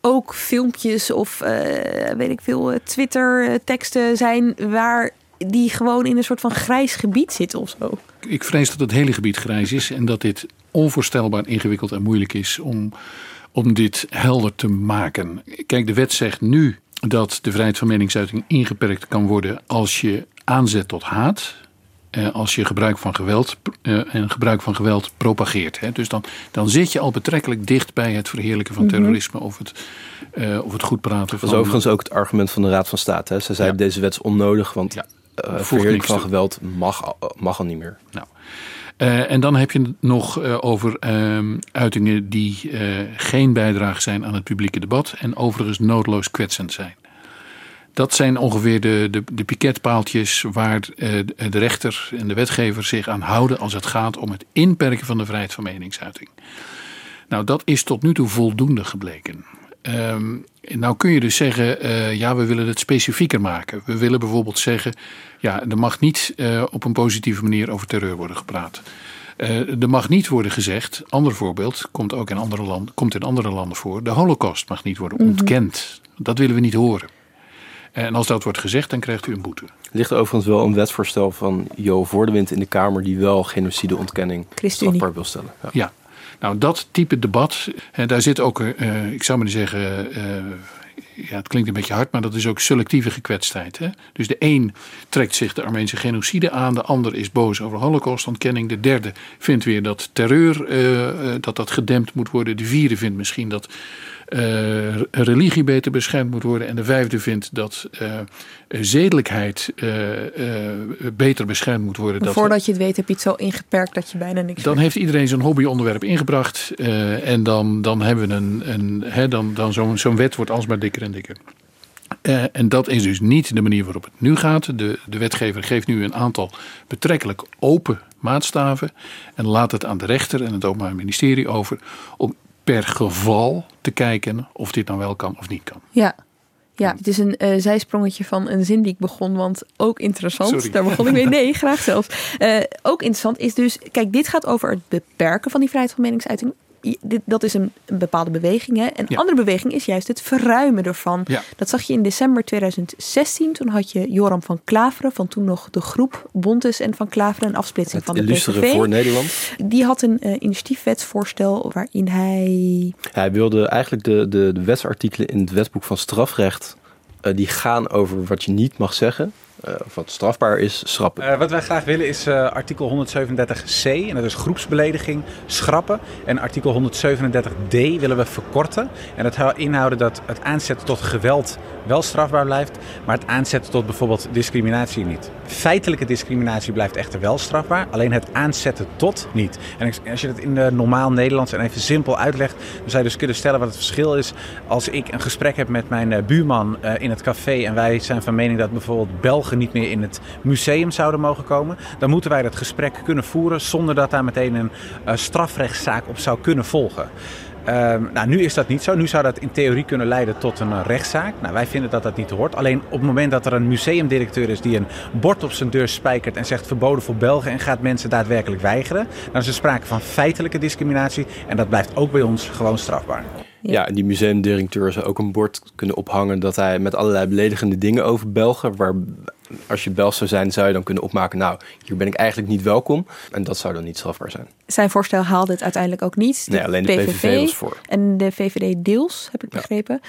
S1: ook filmpjes of eh, weet ik veel, eh, Twitter-teksten zijn waar die gewoon in een soort van grijs gebied zitten of zo.
S3: Ik vrees dat het hele gebied grijs is en dat dit onvoorstelbaar ingewikkeld en moeilijk is om, om dit helder te maken. Kijk, de wet zegt nu dat de vrijheid van meningsuiting ingeperkt kan worden als je aanzet tot haat. eh, Als je gebruik van geweld eh, en gebruik van geweld propageert. Hè. Dus dan, dan zit je al betrekkelijk dicht bij het verheerlijken van
S4: Mhm.
S3: terrorisme of het, eh, of het goed praten
S4: Dat
S3: van.
S4: was overigens ook het argument van de Raad van State. Hè. Ze zeiden deze wet is onnodig, want
S3: Ja.
S4: eh verheerlijking van
S3: toe.
S4: geweld mag, al- mag al niet meer.
S3: Nou, Uh, en dan heb je het nog uh, over uh, uitingen die geen bijdrage zijn aan het publieke debat en overigens noodloos kwetsend zijn. Dat zijn ongeveer de, de, de piketpaaltjes waar de rechter en de wetgever zich aan houden als het gaat om het inperken van de vrijheid van meningsuiting. Nou, dat is tot nu toe voldoende gebleken. Um, nou kun je dus zeggen, uh, ja, we willen het specifieker maken. We willen bijvoorbeeld zeggen, ja, er mag niet uh, op een positieve manier over terreur worden gepraat. Uh, er mag niet worden gezegd, ander voorbeeld, komt ook in andere, landen, komt in andere landen voor, de holocaust mag niet worden ontkend. Mm -hmm. Dat willen we niet horen. En als dat wordt gezegd, dan krijgt u een boete.
S4: Er ligt overigens wel een wetsvoorstel van Jo Voordewind in de Kamer die wel genocideontkenning strafbaar wil stellen.
S3: Ja. ja. Nou, dat type debat, en daar zit ook, uh, ik zou maar zeggen, uh, ja, het klinkt een beetje hard, maar dat is ook selectieve gekwetstheid. Hè? Dus de een trekt zich de Armeense genocide aan, de ander is boos over holocaustontkenning, de derde vindt weer dat terreur, uh, dat dat gedempt moet worden, de vierde vindt misschien dat uh, religie beter beschermd moet worden. En de vijfde vindt dat uh, zedelijkheid uh, beter beschermd moet worden.
S1: Voordat dat, je het weet heb je het zo ingeperkt dat je bijna niks
S3: Dan heeft iedereen zijn hobbyonderwerp ingebracht. en dan, dan hebben we een, een hè, dan, dan zo'n zo'n wet wordt alsmaar dikker en dikker. Uh, en dat is dus niet de manier waarop het nu gaat. De, de wetgever geeft nu een aantal betrekkelijk open maatstaven. En laat het aan de rechter en het Openbaar Ministerie over. om per geval te kijken of dit nou wel kan of niet kan.
S1: Ja, ja, het is een uh, zijsprongetje van een zin die ik begon, want ook interessant.
S3: Sorry.
S1: Daar begon ik mee. Nee, graag zelfs. Uh, ook interessant is dus, kijk, dit gaat over het beperken van die vrijheid van meningsuiting. Dit, dat is een, een bepaalde beweging. Hè? Een
S3: Ja.
S1: andere beweging is juist het verruimen ervan.
S3: Ja.
S1: Dat zag je in december 2016. Toen had je Joram van Klaveren, van toen nog de groep Bontes en van Klaveren, een afsplitsing
S4: Het
S1: van de
S4: illustere
S1: PVV.
S4: voor Nederland.
S1: Die had een eh, initiatiefwetsvoorstel waarin hij
S4: Hij wilde eigenlijk de, de, de wetsartikelen in het wetboek van strafrecht... eh, die gaan over wat je niet mag zeggen... eh, wat strafbaar is, schrappen.
S10: Uh, wat wij graag willen is uh, artikel 137c, en dat is groepsbelediging, schrappen. En artikel 137d willen we verkorten. En dat zou inhouden dat het aanzetten tot geweld wel strafbaar blijft, maar het aanzetten tot bijvoorbeeld discriminatie niet. Feitelijke discriminatie blijft echter wel strafbaar, alleen het aanzetten tot niet. En als je het in de normaal Nederlands en even simpel uitlegt, dan zou je dus kunnen stellen wat het verschil is als ik een gesprek heb met mijn buurman in het café en wij zijn van mening dat bijvoorbeeld Belgen niet meer in het museum zouden mogen komen, dan moeten wij dat gesprek kunnen voeren zonder dat daar meteen een uh, strafrechtszaak op zou kunnen volgen. Uh, nou, nu is dat niet zo. Nu zou dat in theorie kunnen leiden tot een uh, rechtszaak. Nou, wij vinden dat dat niet hoort. Alleen op het moment dat er een museumdirecteur is die een bord op zijn deur spijkert en zegt verboden voor Belgen en gaat mensen daadwerkelijk weigeren, dan is er sprake van feitelijke discriminatie en dat blijft ook bij ons gewoon strafbaar.
S4: Ja, die museumdirecteur zou ook een bord kunnen ophangen dat hij met allerlei beledigende dingen over Belgen, waar als je Belg zou zijn, zou je dan kunnen opmaken, nou, hier ben ik eigenlijk niet welkom. En dat zou dan niet strafbaar zijn.
S1: Zijn voorstel haalde het uiteindelijk ook niet.
S4: Nee, alleen de PVV, PVV was voor.
S1: En de VVD deels, heb ik begrepen.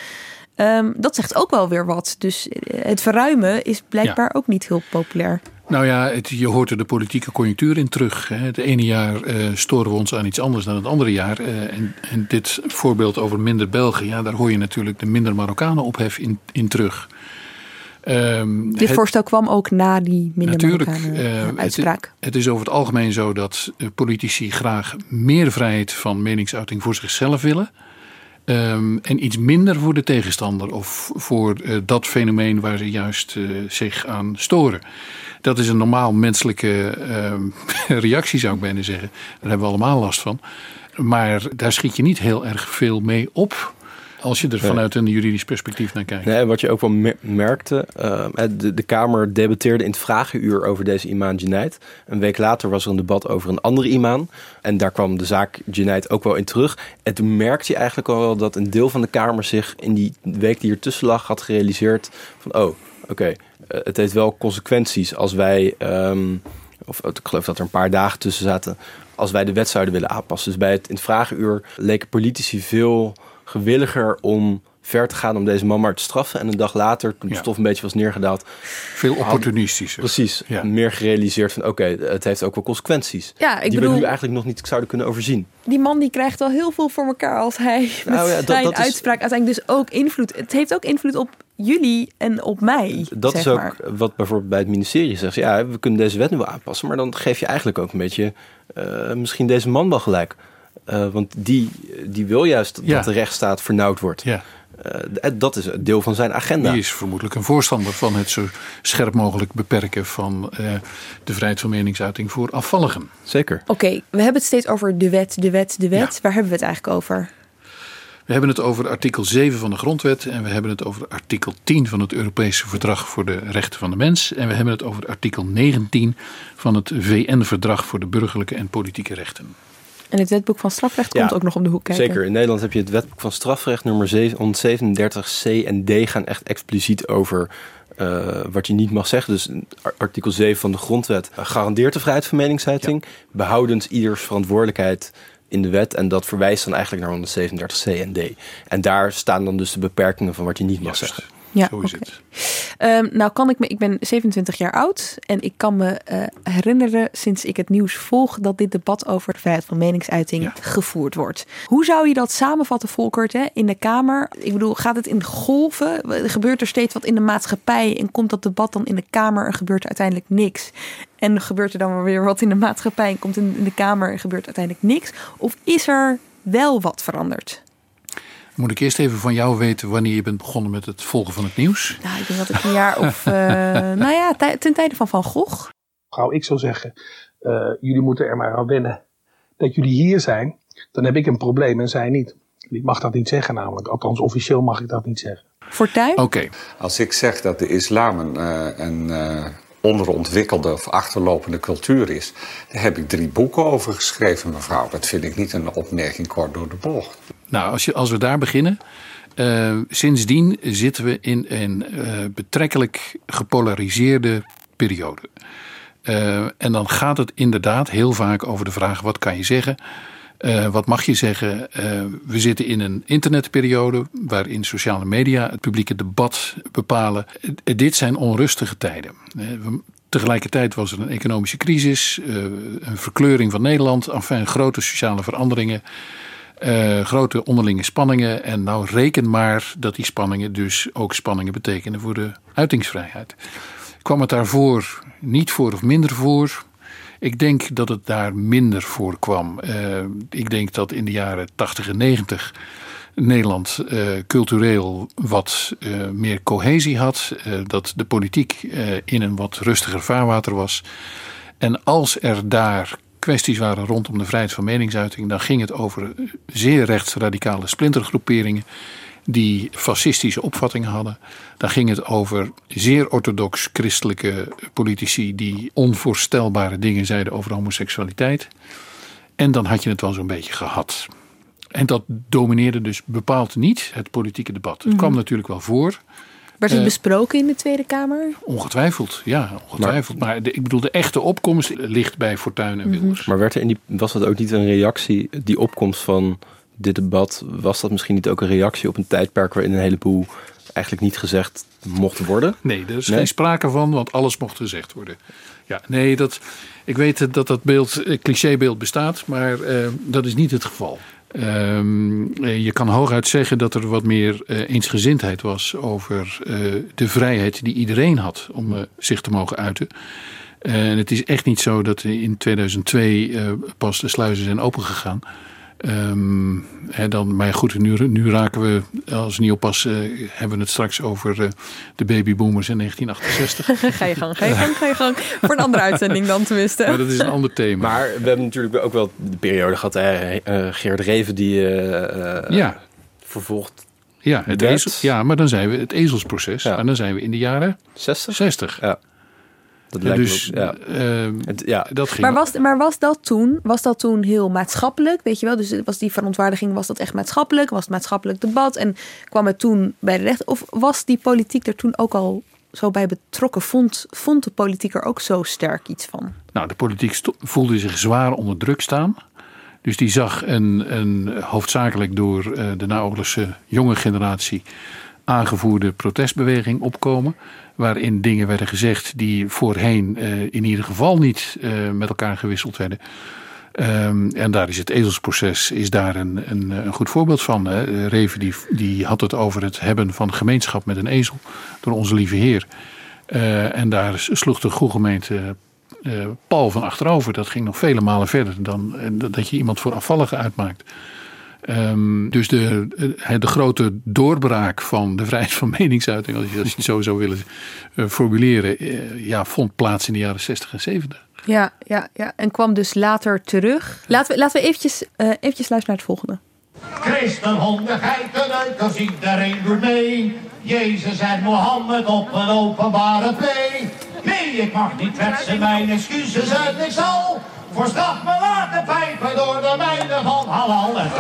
S1: Um, dat zegt ook wel weer wat. Dus het verruimen is blijkbaar ja. ook niet heel populair.
S3: Nou ja, het, je hoort er de politieke conjunctuur in terug. Hè. Het ene jaar uh, storen we ons aan iets anders dan het andere jaar. Uh, en, en, dit voorbeeld over minder Belgen, ja, daar hoor je natuurlijk de minder Marokkanen ophef in, in terug.
S1: Um, Dit het, voorstel kwam ook na die
S3: natuurlijk,
S1: uh, uitspraak.
S3: Het, het, is over het algemeen zo dat politici graag meer vrijheid van meningsuiting voor zichzelf willen. Um, en iets minder voor de tegenstander of voor uh, dat fenomeen waar ze juist uh, zich aan storen. Dat is een normaal menselijke uh, reactie, zou ik bijna zeggen. Daar hebben we allemaal last van. Maar daar schiet je niet heel erg veel mee op. Als je er vanuit een juridisch perspectief naar kijkt.
S4: Nee, wat je ook wel merkte. Uh, de, de, Kamer debatteerde in het vragenuur over deze imam Junaid. Een week later was er een debat over een andere imam. En daar kwam de zaak Junaid ook wel in terug. En toen merkte je eigenlijk al wel dat een deel van de Kamer zich in die week die ertussen lag had gerealiseerd. Van oh, oké, okay, uh, het heeft wel consequenties als wij. Um, of ik geloof dat er een paar dagen tussen zaten. Als wij de wet zouden willen aanpassen. Dus bij het in het vragenuur leken politici veel gewilliger om ver te gaan om deze man maar te straffen. En een dag later, toen de
S3: Ja.
S4: stof een beetje was neergedaald...
S3: Veel opportunistischer.
S4: Precies,
S3: Ja.
S4: meer gerealiseerd van oké, het heeft ook wel consequenties.
S1: Ja, ik
S4: die
S1: bedoel-
S4: we nu eigenlijk nog niet zouden kunnen overzien.
S1: Die man die krijgt wel heel veel voor elkaar als hij met
S4: Nou ja, dat-
S1: zijn
S4: dat is-
S1: uitspraak uiteindelijk dus ook invloed. Het heeft ook invloed op jullie en op mij.
S4: Dat
S1: zeg
S4: is ook
S1: maar.
S4: wat bijvoorbeeld bij het ministerie zegt. Ja, we kunnen deze wet nu wel aanpassen. Maar dan geef je eigenlijk ook een beetje eh, misschien deze man wel gelijk. Eh, want die, die wil juist
S3: Ja.
S4: dat de rechtsstaat vernauwd wordt.
S3: Ja.
S4: Eh, dat is een deel van zijn agenda.
S3: Die is vermoedelijk een voorstander van het zo scherp mogelijk beperken van eh, de vrijheid van meningsuiting voor afvalligen.
S4: Zeker.
S1: Oké, we hebben het steeds over de wet, de wet, de wet. Waar hebben we het eigenlijk over?
S3: We hebben het over artikel 7 van de Grondwet en we hebben het over artikel 10 van het Europese Verdrag voor de Rechten van de Mens. En we hebben het over artikel 19 van het VN-verdrag voor de burgerlijke en politieke rechten.
S1: En het wetboek van strafrecht komt ook nog om de hoek kijken.
S4: Zeker. In Nederland heb je het wetboek van strafrecht nummer 137 C en D gaan echt expliciet over eh, wat je niet mag zeggen. Dus ar- artikel 7 van de grondwet garandeert de vrijheid van meningsuiting, behoudend ieders verantwoordelijkheid in de wet. En dat verwijst dan eigenlijk naar 137 C en D. En daar staan dan dus de beperkingen van wat je niet mag zeggen.
S1: Ja,
S3: Zo is
S1: oké.
S3: het.
S1: Ehm, nou kan ik me, ik ben 27 jaar oud en ik kan me eh, herinneren sinds ik het nieuws volg dat dit debat over de vrijheid van meningsuiting gevoerd wordt. Hoe zou je dat samenvatten, Volkert, hè, in de Kamer? Ik bedoel, gaat het in golven? Gebeurt er steeds wat in de maatschappij en komt dat debat dan in de Kamer en gebeurt er uiteindelijk niks? En gebeurt er dan weer wat in de maatschappij en komt in in de Kamer en gebeurt uiteindelijk niks? Of is er wel wat veranderd?
S3: Moet ik eerst even van jou weten wanneer je bent begonnen met het volgen van het nieuws?
S1: Nou, ik denk dat ik een jaar of, eh, nou ja, ten tijde van Van Gogh.
S11: Gauw ik zou zeggen, eh, jullie moeten er maar aan wennen dat jullie hier zijn. Dan heb ik een probleem en zij niet. Ik mag dat niet zeggen namelijk. Althans, officieel mag ik dat niet zeggen.
S1: Fortuin?
S3: Oké.
S12: Als ik zeg dat de islam een, eh, een eh, onderontwikkelde of achterlopende cultuur is, daar heb ik drie boeken over geschreven, mevrouw. Dat vind ik niet een opmerking kort door de bocht.
S3: Nou, als, je, als we daar beginnen. eh, sindsdien zitten we in een eh, betrekkelijk gepolariseerde periode. Eh, en dan gaat het inderdaad heel vaak over de vraag: wat kan je zeggen? Wat mag je zeggen? We zitten in een internetperiode waarin sociale media het publieke debat bepalen. Dit zijn onrustige tijden. Tegelijkertijd was er een economische crisis, een verkleuring van Nederland, enfin grote sociale veranderingen. Eh, grote onderlinge spanningen. En nou reken maar dat die spanningen dus ook spanningen betekenen voor de uitingsvrijheid. Kwam het daarvoor niet voor of minder voor? Ik denk dat het daar minder voor kwam. Eh, ik denk dat in de jaren 80 en 90 Nederland eh, cultureel wat meer cohesie had. dat de politiek in een wat rustiger vaarwater was. En als er daar kwesties waren rondom de vrijheid van meningsuiting, dan ging het over zeer rechtsradicale splintergroeperingen die fascistische opvattingen hadden. Dan ging het over zeer orthodox christelijke politici die onvoorstelbare dingen zeiden over homoseksualiteit. En dan had je het wel zo'n beetje gehad. En dat domineerde dus bepaald niet het politieke debat. Het
S1: Mhm.
S3: kwam natuurlijk wel voor.
S1: Werd het
S3: Eh,
S1: besproken in de Tweede Kamer?
S3: Ongetwijfeld, ja, ongetwijfeld. Maar, de, ik bedoel, de echte opkomst ligt bij Fortuyn en
S1: Mhm.
S3: Wilders.
S4: Maar werd er in die, was dat ook niet een reactie, die opkomst van dit debat, was dat misschien niet ook een reactie op een tijdperk waarin een heleboel eigenlijk niet gezegd mocht worden?
S3: Nee, er is geen sprake van, want alles mocht gezegd worden. Ja, nee, dat, ik weet dat dat beeld, clichébeeld bestaat, maar eh, dat is niet het geval. Ehm, eh, je kan hooguit zeggen dat er wat meer eh, eensgezindheid was over eh, de vrijheid die iedereen had om zich te mogen uiten. En het is echt niet zo dat in 2002 eh, pas de sluizen zijn opengegaan. Ehm, hè, dan, maar goed, nu, nu raken we, als we niet oppassen, eh, hebben we het straks over eh, de babyboomers in 1968.
S1: ga je gang, ga je gang, ga je gang. Voor een andere uitzending dan tenminste.
S3: Maar dat is een ander thema.
S4: Maar we hebben natuurlijk ook wel de periode gehad, hè, eh, Geert Reven die eh, eh,
S3: Ja.
S4: vervolgd
S3: Ja, het ezel, ja, maar dan zijn we het ezelsproces. En dan zijn we in de jaren
S4: 60.
S3: 60.
S4: Ja. Dat me
S3: dus
S4: ook- ja.
S3: ehm,
S4: ja.
S3: dat ging.
S1: Maar was, maar was dat toen, was dat toen heel maatschappelijk, weet je wel? Dus was die verontwaardiging, was dat echt maatschappelijk? Was het maatschappelijk debat? En kwam het toen bij de recht? Of was die politiek er toen ook al zo bij betrokken? Vond, vond de politiek er ook zo sterk iets van?
S3: Nou, de politiek voelde zich zwaar onder druk staan. Dus die zag een, een hoofdzakelijk door eh, de naoorlogse jonge generatie aangevoerde protestbeweging opkomen. Waarin dingen werden gezegd die voorheen eh, in ieder geval niet eh, met elkaar gewisseld werden. Ehm, en daar is het ezelsproces is daar een, een, een goed voorbeeld van. Hè. Reven die, die had het over het hebben van gemeenschap met een ezel door onze lieve Heer. Eh, en daar sloeg de goede gemeente uh, pal van achterover. Dat ging nog vele malen verder dan dat je iemand voor afvallige uitmaakt. Um, dus de, de grote doorbraak van de vrijheid van meningsuiting, als je, als je het zo zou willen uh, formuleren, uh, ja, vond plaats in de jaren 60 en 70.
S1: Ja, ja, ja, en kwam dus later terug. Laten we, laten we eventjes, uh, eventjes luisteren naar het volgende.
S13: Christen, honden, geiten, neukers, iedereen doet mee. Jezus en Mohammed op een openbare play. Nee, ik mag niet kwetsen, mijn excuses en ik zal voor straf me laten pijpen door de mijnen van halal en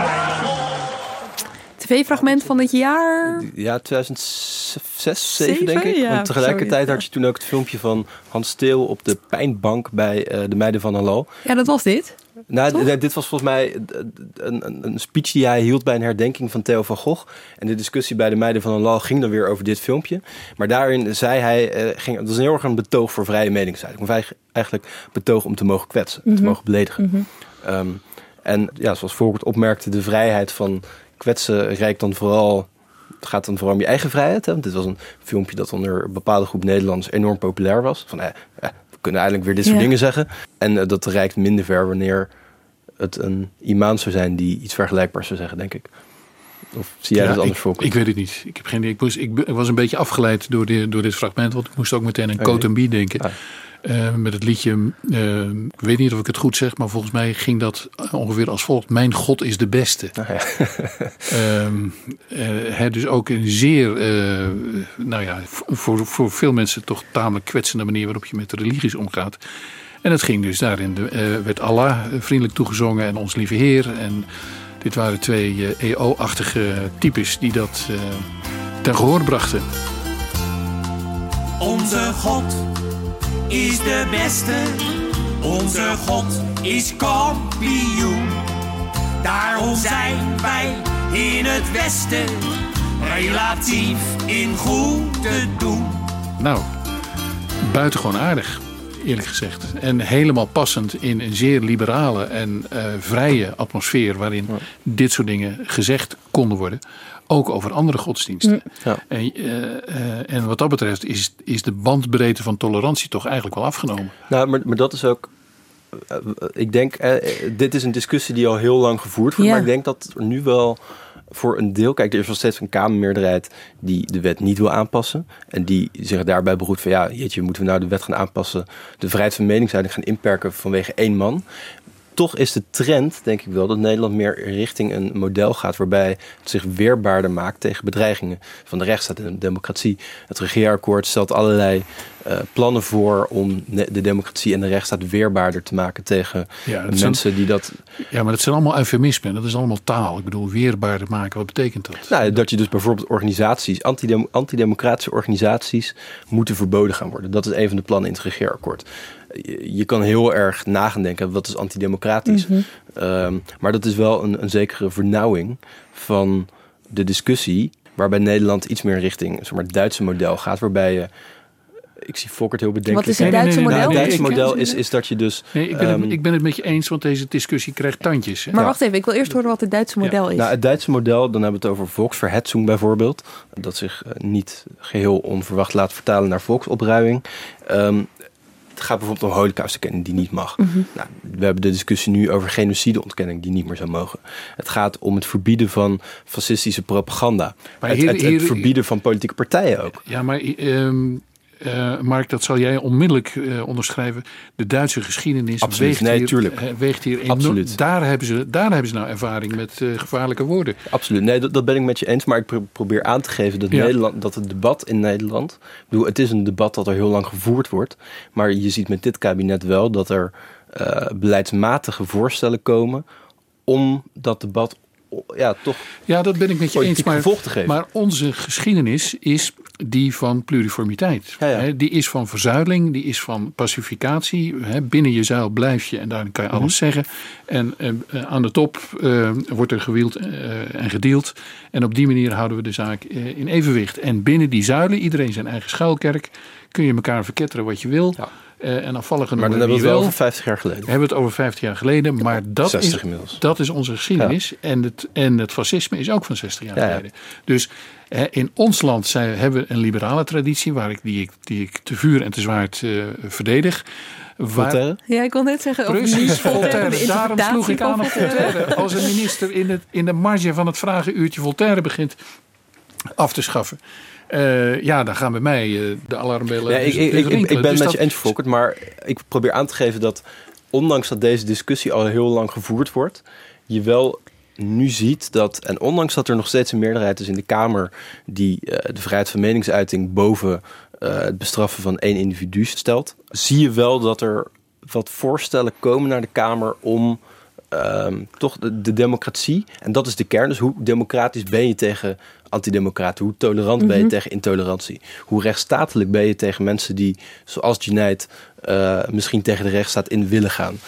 S1: TV-fragment van het jaar?
S4: Ja, 2006, 7 denk ik.
S1: Ja,
S4: Want tegelijkertijd had je toen ook het filmpje van Hans Steel op de pijnbank bij uh, de meiden van Hallo.
S1: Ja, dat was dit.
S4: Nou, dit was volgens mij een, een, een, speech die hij hield bij een herdenking van Theo van Gogh. En de discussie bij de meiden van Halal ging dan weer over dit filmpje. Maar daarin zei hij, uh, ging, het was een heel erg een betoog voor vrije meningsuiting. Of eigenlijk betoog om te mogen kwetsen, mm -hmm. te mogen beledigen. Mm -hmm. um, en ja, zoals voorbeeld opmerkte, de vrijheid van kwetsen reikt dan vooral. Het gaat dan vooral om je eigen vrijheid. Hè? Want dit was een filmpje dat onder een bepaalde groep Nederlanders enorm populair was. Van eh, eh, kunnen eigenlijk weer dit soort
S1: Ja.
S4: dingen zeggen. En eh, dat reikt minder ver wanneer het een imaan zou zijn die iets vergelijkbaars zou zeggen, denk ik. Of zie jij
S3: Ja,
S4: dat anders voor?
S3: ik weet het niet. Ik, heb geen idee. ik, moest, ik, was een beetje afgeleid door, de, door dit fragment. Want ik moest ook meteen aan
S4: Oké.
S3: Cote denken.
S4: Ah.
S3: Eh, met het liedje, eh, ik weet niet of ik het goed zeg, maar volgens mij ging dat ongeveer als volgt. Mijn God is de beste.
S4: Ah, ja.
S3: Ehm, eh, dus ook een zeer, eh, nou ja, voor, voor veel mensen toch tamelijk kwetsende manier waarop je met de religies omgaat. En het ging dus daarin, de, eh, werd Allah vriendelijk toegezongen en ons lieve Heer. En dit waren twee eh, EO-achtige types die dat eh, ten gehoor brachten.
S2: Onze God is de beste. Onze God is kampioen. Daarom zijn wij in het Westen relatief in goed te doen.
S3: Nou, buitengewoon aardig, eerlijk gezegd. En helemaal passend in een zeer liberale en eh, vrije atmosfeer waarin dit soort dingen gezegd konden worden. Ook over andere godsdiensten.
S4: Ja.
S3: En, eh, eh, en wat dat betreft is, is de bandbreedte van tolerantie toch eigenlijk wel afgenomen.
S4: Nou, maar, maar dat is ook. eh, ik denk, dit is een discussie die al heel lang gevoerd wordt.
S1: Ja.
S4: Maar ik denk dat er nu wel voor een deel. Kijk, er is wel steeds een Kamermeerderheid die de wet niet wil aanpassen. En die zich daarbij beroept van ja, jeetje, moeten we nou de wet gaan aanpassen. De vrijheid van meningsuiting gaan inperken vanwege één man. Toch is de trend, denk ik wel, dat Nederland meer richting een model gaat waarbij het zich weerbaarder maakt tegen bedreigingen van de rechtsstaat en de democratie. Het regeerakkoord stelt allerlei eh, plannen voor om de democratie en de rechtsstaat weerbaarder te maken tegen
S3: Ja,
S4: mensen
S3: zijn-
S4: die dat
S3: Ja, maar dat zijn allemaal eufemismen. Dat is allemaal taal. Ik bedoel, weerbaarder maken. Wat betekent dat?
S4: Nou, dat je dus bijvoorbeeld organisaties, antidem- antidemocratische organisaties, moeten verboden gaan worden. Dat is een van de plannen in het regeerakkoord. Je, je kan heel erg na gaan denken, wat is antidemocratisch? Ehm, maar dat is wel een, een zekere vernauwing van de discussie, waarbij Nederland iets meer richting zeg maar, het Duitse model gaat, waarbij je. Ik zie Fokkert heel bedenkelijk.
S1: Wat is het Nee, nee, Duitse nee, nee,
S4: Nou,
S1: model?
S4: het Duitse model is, is dat je dus.
S3: Nee, ik ben,
S4: ehm,
S3: het, ik ben het met je eens, want deze discussie krijgt tandjes. Hè?
S1: Maar wacht even, ik wil eerst horen wat het Duitse model is.
S4: Nou, het Duitse model, dan hebben we het over volksverhetzung bijvoorbeeld. Dat zich eh, niet geheel onverwacht laat vertalen naar volksopruiming. Ehm, het gaat bijvoorbeeld om holocaustontkenning die niet mag.
S1: Mhm.
S4: Nou, we hebben de discussie nu over genocideontkenning die niet meer zou mogen. Het gaat om het verbieden van fascistische propaganda.
S3: Maar
S4: het,
S3: hier-
S4: het, het
S3: hier-
S4: verbieden van politieke partijen ook.
S3: Ja, maar ehm, eh, Mark, dat zal jij onmiddellijk eh, onderschrijven. De Duitse geschiedenis
S4: Absoluut.
S3: weegt
S4: Nee,
S3: hier,
S4: tuurlijk.
S3: eh, weegt hier enorm.
S4: Absoluut.
S3: Daar hebben, ze, daar hebben ze nou ervaring met gevaarlijke woorden.
S4: Absoluut, nee, dat, dat ben ik met je eens. Maar ik pro- probeer aan te geven dat,
S3: Ja.
S4: Nederland, dat het debat in Nederland. Ik bedoel, het is een debat dat er heel lang gevoerd wordt. Maar je ziet met dit kabinet wel dat er beleidsmatige voorstellen komen. om dat debat ja, toch.
S3: Ja, dat ben ik met je eens. Maar,
S4: gevolg te geven.
S3: maar onze geschiedenis is die van pluriformiteit.
S4: Ja, ja.
S3: Die is van verzuiling, die is van pacificatie. Binnen je zuil blijf je en daar kan je
S4: Mhm.
S3: alles zeggen. En eh, eh, aan de top eh, wordt er gewield en gedeeld. En op die manier houden we de zaak in evenwicht. En binnen die zuilen, iedereen zijn eigen schuilkerk, kun je elkaar verketteren wat je wil. Uh, en afvalligen
S4: maar dan hebben we het wel over 50 jaar geleden.
S3: We hebben het over 50 jaar geleden, maar dat,
S4: 60
S3: is,
S4: inmiddels.
S3: dat is onze geschiedenis. Ja. En, het, en het fascisme is ook van 60 jaar
S4: Ja, ja.
S3: geleden. Dus hè, in ons land zijn, hebben we een liberale traditie waar ik, die, ik, die ik te vuur en te zwaard eh, verdedig. Waar,
S4: Voltaire?
S1: Ja, ik wil net zeggen over
S3: Precies,
S1: Voltaire,
S3: Daarom sloeg ik aan op Voltaire. Als een minister in, het, in de marge van het vragenuurtje Voltaire begint af te schaffen. Eh, ja, dan gaan bij mij eh, de alarmbellen.
S4: Ik,
S3: dus-
S4: ik,
S3: dus
S4: ik, ik ben
S3: Dus
S4: met
S3: dat-
S4: je eens, Volkert, maar ik probeer aan te geven dat ondanks dat deze discussie al heel lang gevoerd wordt, je wel nu ziet dat, en ondanks dat er nog steeds een meerderheid is in de Kamer die eh, de vrijheid van meningsuiting boven het bestraffen van één individu stelt, zie je wel dat er wat voorstellen komen naar de Kamer om ehm, toch de, de democratie, en dat is de kern, dus hoe democratisch ben je tegen antidemocraten, hoe tolerant ben je
S14: Mhm.
S4: tegen intolerantie, hoe rechtsstatelijk ben je tegen mensen die, zoals Junaid, eh misschien tegen de rechtsstaat in willen gaan.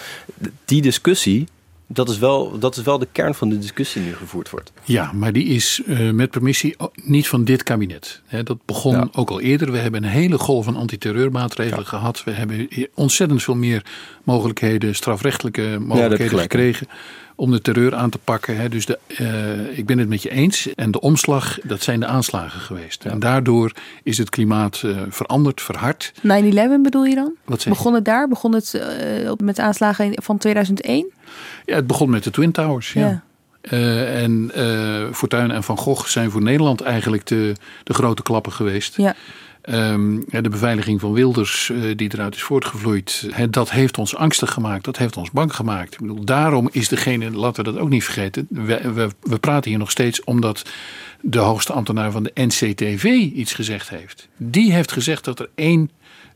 S4: Die discussie, dat is, wel, dat is wel de kern van de discussie die nu gevoerd wordt.
S3: Ja, maar die is eh, met permissie o- niet van dit kabinet. Dat begon
S4: Ja.
S3: ook al eerder. We hebben een hele golf van antiterreurmaatregelen gehad. We hebben ontzettend veel meer mogelijkheden, strafrechtelijke mogelijkheden
S4: gelijk.
S3: gekregen om de terreur aan te pakken. Hè. Dus de, eh, ik ben het met je eens. En de omslag, dat zijn de aanslagen geweest. En daardoor is het klimaat eh, veranderd, verhard.
S1: 9-11 bedoel je dan?
S3: Wat zeg je?
S1: Begon het daar? Begon het eh, op- met aanslagen van 2001?
S3: Ja, het begon met de Twin Towers. Ja.
S1: Ja.
S3: Eh, en eh Fortuyn en Van Gogh zijn voor Nederland eigenlijk de, de grote klappen geweest.
S1: Ja.
S3: Ehm, de beveiliging van Wilders, eh, die eruit is voortgevloeid, dat heeft ons angstig gemaakt. Dat heeft ons bang gemaakt. Ik bedoel, daarom is degene, laten we dat ook niet vergeten. We, we, we praten hier nog steeds omdat de hoogste ambtenaar van de NCTV iets gezegd heeft. Die heeft gezegd dat er één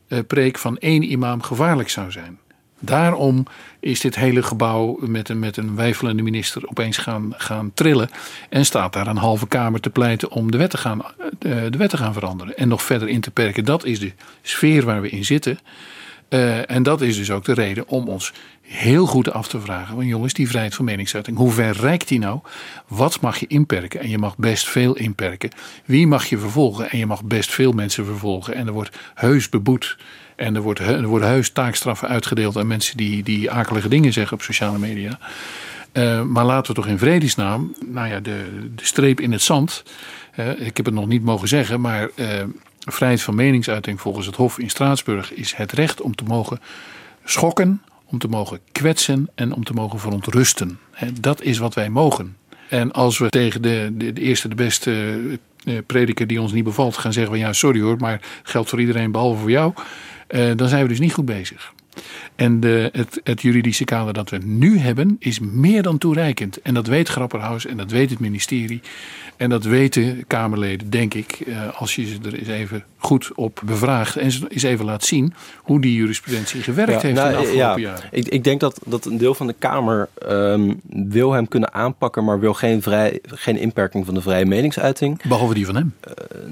S3: eh, preek van één imam gevaarlijk zou zijn. Daarom is dit hele gebouw met een, met een wijfelende minister opeens gaan, gaan trillen. En staat daar een halve kamer te pleiten om de wet te gaan, eh, de wet te gaan veranderen. En nog verder in te perken. Dat is de sfeer waar we in zitten. Eh, en dat is dus ook de reden om ons heel goed af te vragen: van jongens, die vrijheid van meningsuiting, hoe ver reikt die nou? Wat mag je inperken? En je mag best veel inperken. Wie mag je vervolgen? En je mag best veel mensen vervolgen. En er wordt heus beboet. En er, wordt, er worden heus taakstraffen uitgedeeld aan mensen die, die akelige dingen zeggen op sociale media. Eh, maar laten we toch in vredesnaam, nou ja, de, de streep in het zand. eh, ik heb het nog niet mogen zeggen, maar eh, vrijheid van meningsuiting volgens het Hof in Straatsburg is het recht om te mogen schokken, om te mogen kwetsen en om te mogen verontrusten. Dat is wat wij mogen. En als we tegen de, de, eerste, de beste prediker die ons niet bevalt gaan zeggen: van ja, sorry hoor, maar geldt voor iedereen behalve voor jou. Eh, dan zijn we dus niet goed bezig. En de, het, het juridische kader dat we nu hebben is meer dan toereikend. En dat weet Grapperhaus en dat weet het ministerie. En dat weten Kamerleden, denk ik, eh, als je ze er eens even goed op bevraagt. En ze eens even laat zien hoe die jurisprudentie gewerkt heeft
S4: nou,
S3: in de afgelopen
S4: ja,
S3: jaren.
S4: Ik, ik denk dat, dat een deel van de Kamer ehm, wil hem kunnen aanpakken, maar wil geen, vrij, geen inperking van de vrije meningsuiting.
S3: Behalve die van hem.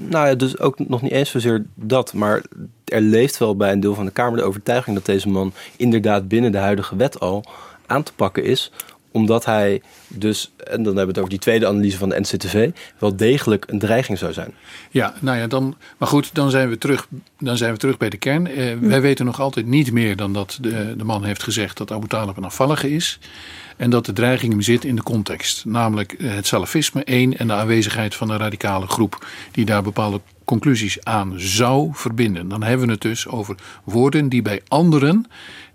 S4: nou ja, dus ook nog niet eens zozeer dat. Maar er leeft wel bij een deel van de Kamer de overtuiging dat deze man inderdaad binnen de huidige wet al aan te pakken is omdat hij dus, en dan hebben we het over die tweede analyse van de NCTV, wel degelijk een dreiging zou zijn.
S3: Ja, nou ja, dan, maar goed, dan zijn we terug, dan zijn we terug bij de kern. Eh, Wij weten nog altijd niet meer dan dat de, de man heeft gezegd dat Abu Talib een afvallige is. En dat de dreiging hem zit in de context. Namelijk eh, het salafisme, één, en de aanwezigheid van een radicale groep die daar bepaalde conclusies aan zou verbinden. Dan hebben we het dus over woorden die bij anderen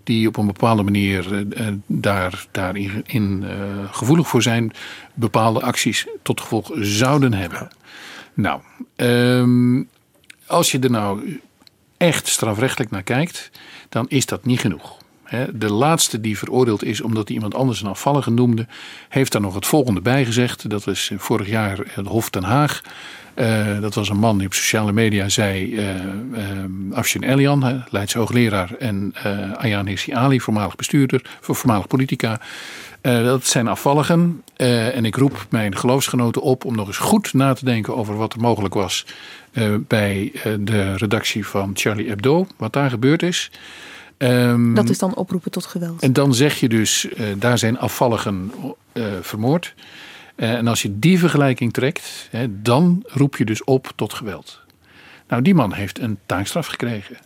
S3: die op een bepaalde manier eh, eh, daar, daarin in, eh, gevoelig voor zijn, bepaalde acties tot gevolg zouden hebben. Nou, ehm, als je er nou echt strafrechtelijk naar kijkt, dan is dat niet genoeg. De laatste die veroordeeld is omdat hij iemand anders een afvallige noemde, heeft daar nog het volgende bij gezegd. Dat was vorig jaar het Hof ten Haag. Eh, dat was een man die op sociale media zei, eh Afshin Elian, hè, Leids hoogleraar, en eh Ayaan Hirsi Ali, voormalig bestuurder, voor voormalig politica. Dat zijn afvalligen. En ik roep mijn geloofsgenoten op om nog eens goed na te denken over wat er mogelijk was bij de redactie van Charlie Hebdo, wat daar gebeurd is. Ehm,
S1: Dat is dan oproepen tot geweld.
S3: en dan zeg je dus, daar zijn afvalligen vermoord. Eh, en als je die vergelijking trekt, hè, dan roep je dus op tot geweld. Nou, die man heeft een taakstraf gekregen.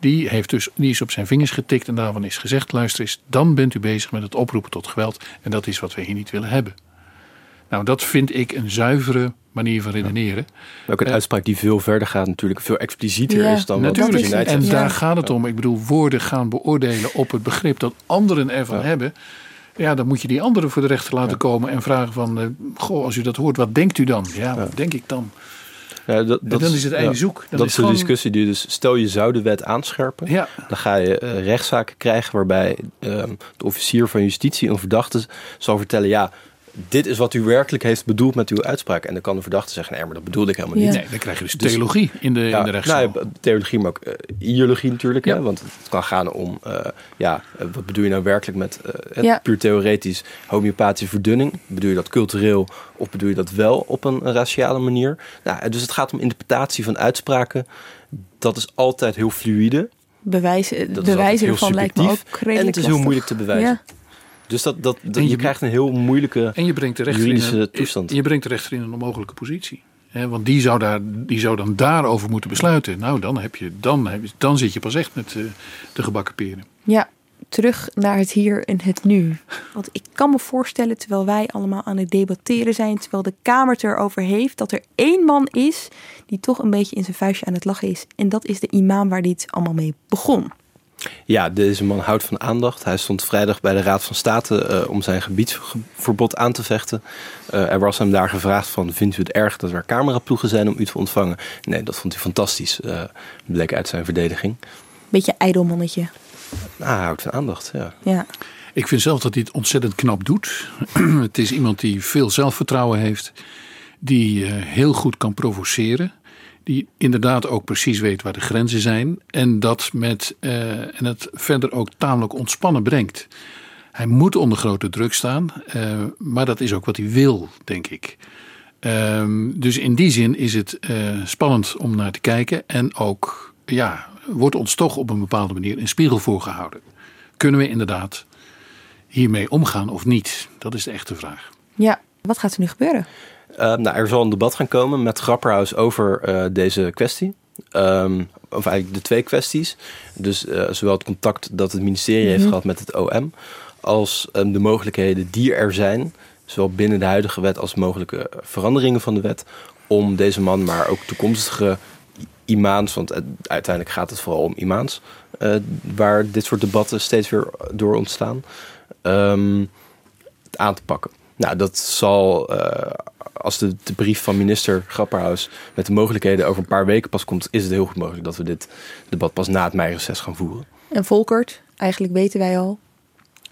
S3: Die, heeft dus, die is op zijn vingers getikt en daarvan is gezegd: luister eens, dan bent u bezig met het oproepen tot geweld. En dat is wat we hier niet willen hebben. Nou, dat vind ik een zuivere manier van redeneren.
S4: Ook een
S3: Eh,
S4: uitspraak die veel verder gaat, natuurlijk veel explicieter
S1: Ja.
S4: is dan wat
S3: Natuurlijk,
S4: United
S3: en daar gaat het om. Ik bedoel, woorden gaan beoordelen op het begrip dat anderen ervan hebben. Ja, dan moet je die anderen voor de rechter laten komen en vragen van... eh, goh, als u dat hoort, wat denkt u dan? Ja, wat denk ik dan?
S4: Ja, dat,
S3: dan is het einde zoek. Dan
S4: dat
S3: is
S4: de
S3: gewoon-
S4: discussie die dus, stel je zou de wet aanscherpen, dan ga je eh, rechtszaken krijgen waarbij ehm, de officier van justitie een verdachte zal vertellen, ja, dit is wat u werkelijk heeft bedoeld met uw uitspraak. En dan kan de verdachte zeggen, nee, maar dat bedoel ik helemaal
S1: Ja.
S4: niet.
S3: Nee, dan krijg je dus theologie in de,
S4: ja,
S3: in de rechtszaal.
S4: nou theologie, maar ook eh, ideologie natuurlijk.
S3: Ja.
S4: Hè, want het kan gaan om, eh, ja, eh, wat bedoel je nou werkelijk met eh, puur theoretisch homeopathische verdunning? Bedoel je dat cultureel of bedoel je dat wel op een raciale manier? Nou, dus het gaat om interpretatie van uitspraken. Dat is altijd heel fluïde.
S1: Bewijzen,
S4: Dat is altijd
S1: bewijzen
S4: heel
S1: ervan lijkt me ook redelijk
S4: En het is heel
S1: lastig.
S4: moeilijk te bewijzen. Dus dat, dat, dat-
S3: En
S4: je,
S3: je-
S4: krijgt een heel moeilijke
S3: En je brengt de rechter, in
S4: juridische
S3: een,
S4: toestand.
S3: je brengt de rechter in een onmogelijke positie. Hè, want die zou, daar, die zou dan daarover moeten besluiten. Nou, dan, heb je, dan, heb je, dan zit je pas echt met eh, de gebakken peren.
S1: Ja, terug naar het hier en het nu. Want ik kan me voorstellen, terwijl wij allemaal aan het debatteren zijn, terwijl de Kamer het erover heeft, dat er één man is die toch een beetje in zijn vuistje aan het lachen is. En dat is de imam waar dit allemaal mee begon.
S4: Ja, deze man houdt van aandacht. Hij stond vrijdag bij de Raad van State eh, om zijn gebiedsverbod aan te vechten. Eh, er was hem daar gevraagd van, vindt u het erg dat er cameraploegen zijn om u te ontvangen? Nee, dat vond hij fantastisch, eh, bleek uit zijn verdediging.
S1: Beetje ijdelmannetje.
S4: Nou, hij houdt van aandacht, ja.
S1: Ja.
S3: Ik vind zelf dat hij het ontzettend knap doet. het is iemand die veel zelfvertrouwen heeft. Die eh, heel goed kan provoceren. Die inderdaad ook precies weet waar de grenzen zijn. En dat met, eh, en het verder ook tamelijk ontspannen brengt. Hij moet onder grote druk staan. eh, maar dat is ook wat hij wil, denk ik. Ehm, dus in die zin is het eh, spannend om naar te kijken. En ook, ja, wordt ons toch op een bepaalde manier een spiegel voorgehouden. Kunnen we inderdaad hiermee omgaan of niet? Dat is de echte vraag.
S1: Ja, wat gaat er nu gebeuren?
S4: Eh, nou, er zal een debat gaan komen met Grapperhaus over eh, deze kwestie. Ehm, of eigenlijk de twee kwesties. Dus eh, zowel het contact dat het ministerie heeft
S1: Mhm.
S4: gehad met het OM, als ehm, de mogelijkheden die er zijn, zowel binnen de huidige wet als mogelijke veranderingen van de wet, om deze man, maar ook toekomstige imams, want uiteindelijk gaat het vooral om imams, eh, waar dit soort debatten steeds weer door ontstaan, ehm, aan te pakken. Nou, dat zal, als de, de brief van minister Grapperhaus met de mogelijkheden over een paar weken pas komt, is het heel goed mogelijk dat we dit debat pas na het meireces gaan voeren.
S1: En Volkert, eigenlijk weten wij al.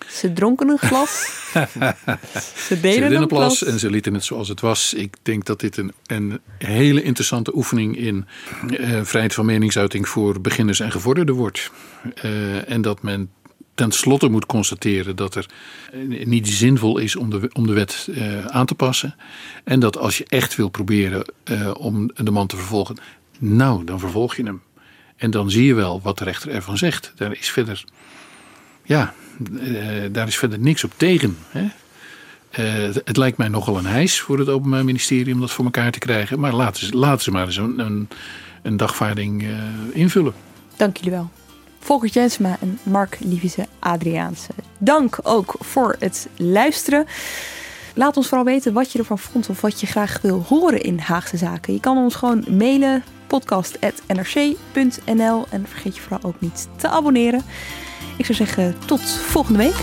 S1: Ze dronken een glas. ze
S3: Ze
S1: deden een
S3: plas
S1: plas.
S3: en ze lieten het zoals het was. Ik denk dat dit een, een hele interessante oefening in eh, vrijheid van meningsuiting voor beginners en gevorderden wordt. Eh, en dat men tenslotte moet constateren dat er eh, niet zinvol is om de, om de wet eh, aan te passen. En dat als je echt wil proberen eh, om de man te vervolgen, nou, dan vervolg je hem. En dan zie je wel wat de rechter ervan zegt. Daar is verder, ja, daar is verder niks op tegen. Hè? Het, lijkt mij nogal een hijs voor het Openbaar Ministerie om dat voor elkaar te krijgen. Maar laten ze, laten ze maar eens een, een, dagvaarding invullen.
S1: Dank jullie wel. Volkert Jensma en Mark Lievise Adriaanse. Dank ook voor het luisteren. Laat ons vooral weten wat je ervan vond of wat je graag wil horen in Haagse Zaken. Je kan ons gewoon mailen podcast.nrc.nl en vergeet je vooral ook niet te abonneren. Ik zou zeggen tot volgende week.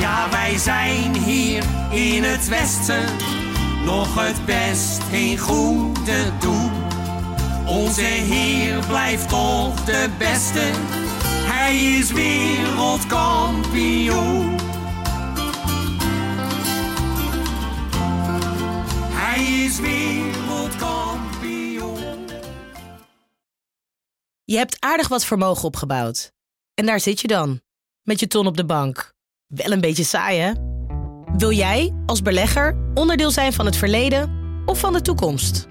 S2: Ja, wij zijn hier in het westen nog het best in goede doen. Onze Heer blijft toch de beste, Hij is wereldkampioen. Hij is wereldkampioen.
S14: Je hebt aardig wat vermogen opgebouwd. En daar zit je dan, met je ton op de bank. Wel een beetje saai, hè? Wil jij, als belegger, onderdeel zijn van het verleden of van de toekomst?